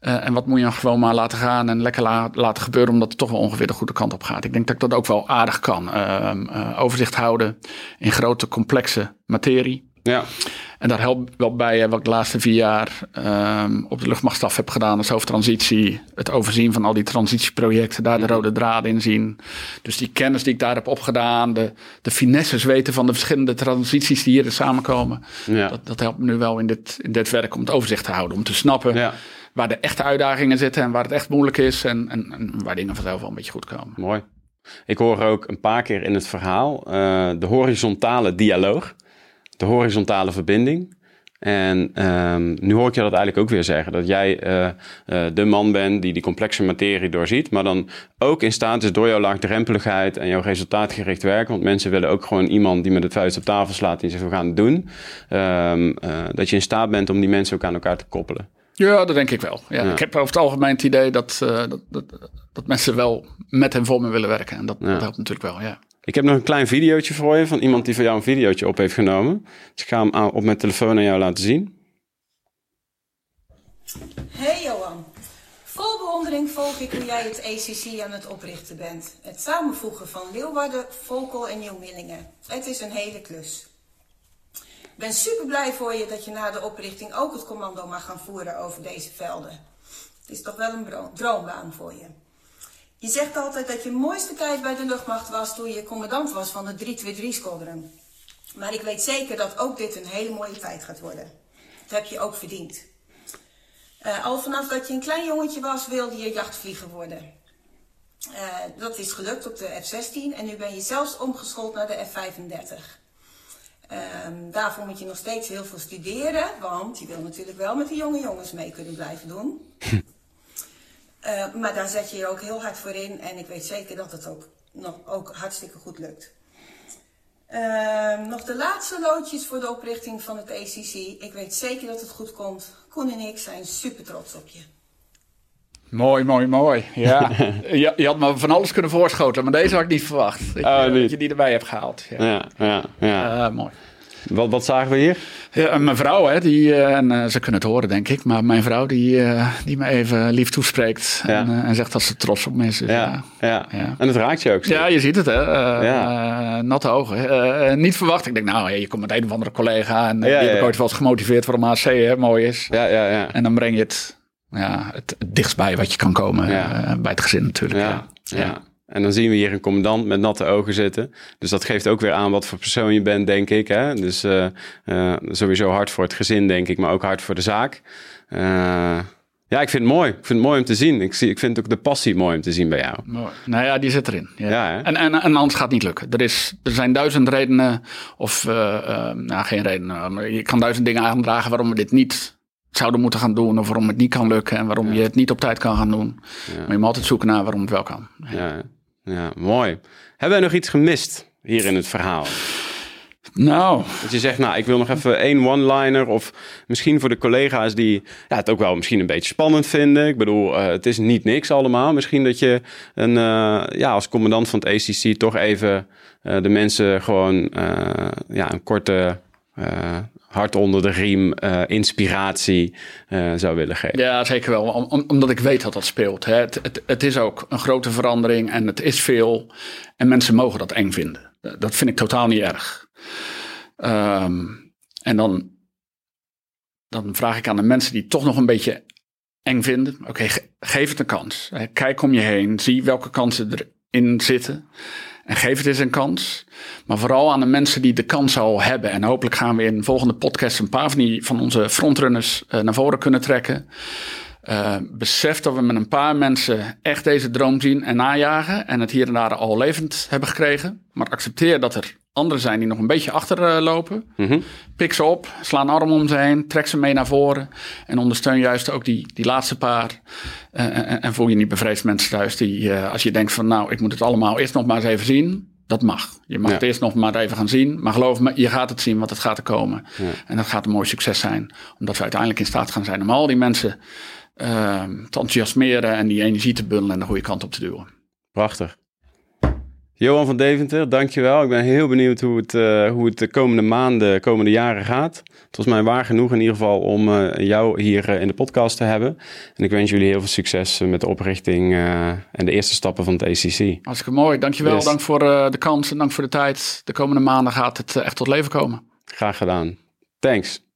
[SPEAKER 2] Eh, en wat moet je dan gewoon maar laten gaan en lekker la- laten gebeuren, omdat het toch wel ongeveer de goede kant op gaat. Ik denk dat ik dat ook wel aardig kan. Ehm, eh, overzicht houden in grote, complexe materie.
[SPEAKER 1] Ja.
[SPEAKER 2] En daar helpt wel bij wat ik de laatste vier jaar um, op de luchtmachtstaf heb gedaan als hoofdtransitie. Het overzien van al die transitieprojecten, daar de rode draad in zien. Dus die kennis die ik daar heb opgedaan, de, de finesses weten van de verschillende transities die hier samenkomen. Ja. Dat, dat helpt me nu wel in dit, in dit werk om het overzicht te houden. Om te snappen ja. waar de echte uitdagingen zitten en waar het echt moeilijk is. En, en, en waar dingen vanzelf wel een beetje goed komen.
[SPEAKER 1] Mooi. Ik hoor ook een paar keer in het verhaal uh, de horizontale dialoog, de horizontale verbinding. En um, nu hoor ik je dat eigenlijk ook weer zeggen. Dat jij uh, uh, de man bent die die complexe materie doorziet. Maar dan ook in staat is door jouw laagdrempeligheid en jouw resultaatgericht werken. Want mensen willen ook gewoon iemand die met het vuist op tafel slaat. Die zegt we gaan het doen. Um, uh, dat je in staat bent om die mensen ook aan elkaar te koppelen.
[SPEAKER 2] Ja, dat denk ik wel. Ja, Ik heb over het algemeen het idee dat, dat, dat, dat, mensen wel met en voor me willen werken. En dat, dat helpt natuurlijk wel, ja.
[SPEAKER 1] Ik heb nog een klein videootje voor je van iemand die voor jou een videootje op heeft genomen. Dus ik ga hem op mijn telefoon aan jou laten zien.
[SPEAKER 3] Hey Johan, vol bewondering volg ik hoe jij het ACC aan het oprichten bent. Het samenvoegen van Leeuwarden, Volkel en Nieuw-Millingen. Het is een hele klus. Ik ben super blij voor je dat je na de oprichting ook het commando mag gaan voeren over deze velden. Het is toch wel een droombaan voor je. Je zegt altijd dat je mooiste tijd bij de luchtmacht was toen je commandant was van het 323-squadron. Maar ik weet zeker dat ook dit een hele mooie tijd gaat worden. Dat heb je ook verdiend. Uh, al vanaf dat je een klein jongetje was, wilde je jachtvlieger worden. Uh, dat is gelukt op de F-16 en nu ben je zelfs omgeschoold naar de F-35. Um, daarvoor moet je nog steeds heel veel studeren, want je wil natuurlijk wel met de jonge jongens mee kunnen blijven doen. Uh, maar daar zet je je ook heel hard voor in en ik weet zeker dat het ook, nog, ook hartstikke goed lukt. Uh, nog de laatste loodjes voor de oprichting van het ACC. Ik weet zeker dat het goed komt. Koen en ik zijn super trots op je.
[SPEAKER 2] Mooi, mooi, mooi. Ja. je, je, had me van alles kunnen voorschoten, maar deze had ik niet verwacht. Dat, oh, je, dat je die erbij hebt gehaald.
[SPEAKER 1] Ja, ja, ja. ja.
[SPEAKER 2] Uh, mooi.
[SPEAKER 1] Wat, wat zagen we hier?
[SPEAKER 2] Ja, mijn vrouw, hè, die, eh, en uh, ze kunnen het horen, denk ik. Maar mijn vrouw, die, uh, die me even lief toespreekt. Ja. En, en, zegt dat ze trots op me is. Dus,
[SPEAKER 1] ja, ja, ja. En het raakt je ook.
[SPEAKER 2] Zo. Ja, je ziet het, hè. natte ogen. niet verwacht. Ik denk, nou, je komt met een of andere collega. En die heb ik ooit wel eens gemotiveerd voor een AC, hè, mooi is.
[SPEAKER 1] Ja, ja, ja.
[SPEAKER 2] En dan breng je het, ja, het, het dichtstbij wat je kan komen. bij het gezin natuurlijk.
[SPEAKER 1] ja. ja. En dan zien we hier een commandant met natte ogen zitten. Dus dat geeft ook weer aan wat voor persoon je bent, denk ik. Hè? Dus uh, uh, sowieso hard voor het gezin, denk ik, maar ook hard voor de zaak. Uh, ja, ik vind het mooi. Ik vind het mooi om te zien. Ik, zie, ik vind ook de passie mooi om te zien bij jou.
[SPEAKER 2] Mooi. Nou ja, die zit erin. Ja. ja en, en, en anders gaat het niet lukken. Er, is, er zijn duizend redenen, of nou, geen redenen, maar je kan duizend dingen aandragen waarom we dit niet zouden moeten gaan doen. Of waarom het niet kan lukken en waarom je het niet op tijd kan gaan doen. Ja. Maar je moet altijd zoeken naar waarom het wel kan.
[SPEAKER 1] Ja. Ja, mooi. Hebben wij nog iets gemist hier in het verhaal?
[SPEAKER 2] Nou.
[SPEAKER 1] Dat je zegt, nou, ik wil nog even één one-liner. Of misschien voor de collega's die ja, het ook wel misschien een beetje spannend vinden. Ik bedoel, uh, het is niet niks allemaal. Misschien dat je een, uh, ja, als commandant van het ACC toch even uh, de mensen gewoon ja, een korte hart onder de riem, uh, inspiratie uh, zou willen geven.
[SPEAKER 2] Ja, zeker wel. Om, omdat ik weet dat dat speelt. Hè. Het, het, is ook een grote verandering en het is veel. En mensen mogen dat eng vinden. Dat vind ik totaal niet erg. Um, en dan, dan vraag ik aan de mensen die toch nog een beetje eng vinden. Oké, geef het een kans. Kijk om je heen. Zie welke kansen erin zitten. En geef het eens een kans. Maar vooral aan de mensen die de kans al hebben. En hopelijk gaan we in de volgende podcast een paar van, die, van onze frontrunners uh, naar voren kunnen trekken. Uh, besef dat we met een paar mensen echt deze droom zien en najagen. En het hier en daar al levend hebben gekregen. Maar accepteer dat er anderen zijn die nog een beetje achterlopen. Uh, -hmm. Pik ze op, sla een arm om ze heen, trek ze mee naar voren. En ondersteun juist ook die, die laatste paar. Uh, en, en, voel je niet bevreesd mensen thuis die, uh, als je denkt van nou, ik moet het allemaal eerst nog maar eens even zien. Dat mag. Je mag ja. het eerst nog maar even gaan zien. Maar geloof me, je gaat het zien, want het gaat er komen. Ja. En dat gaat een mooi succes zijn. Omdat we uiteindelijk in staat gaan zijn om al die mensen te enthousiasmeren en die energie te bundelen en de goede kant op te duwen.
[SPEAKER 1] Prachtig. Johan van Deventer, dankjewel. Ik ben heel benieuwd hoe het, uh, hoe het de komende maanden, komende jaren gaat. Het was mij waar genoeg in ieder geval om uh, jou hier uh, in de podcast te hebben. En ik wens jullie heel veel succes met de oprichting en de eerste stappen van het ACC.
[SPEAKER 2] Hartstikke mooi, dankjewel. Yes. Dank voor de kans en dank voor de tijd. De komende maanden gaat het echt tot leven komen.
[SPEAKER 1] Graag gedaan. Thanks.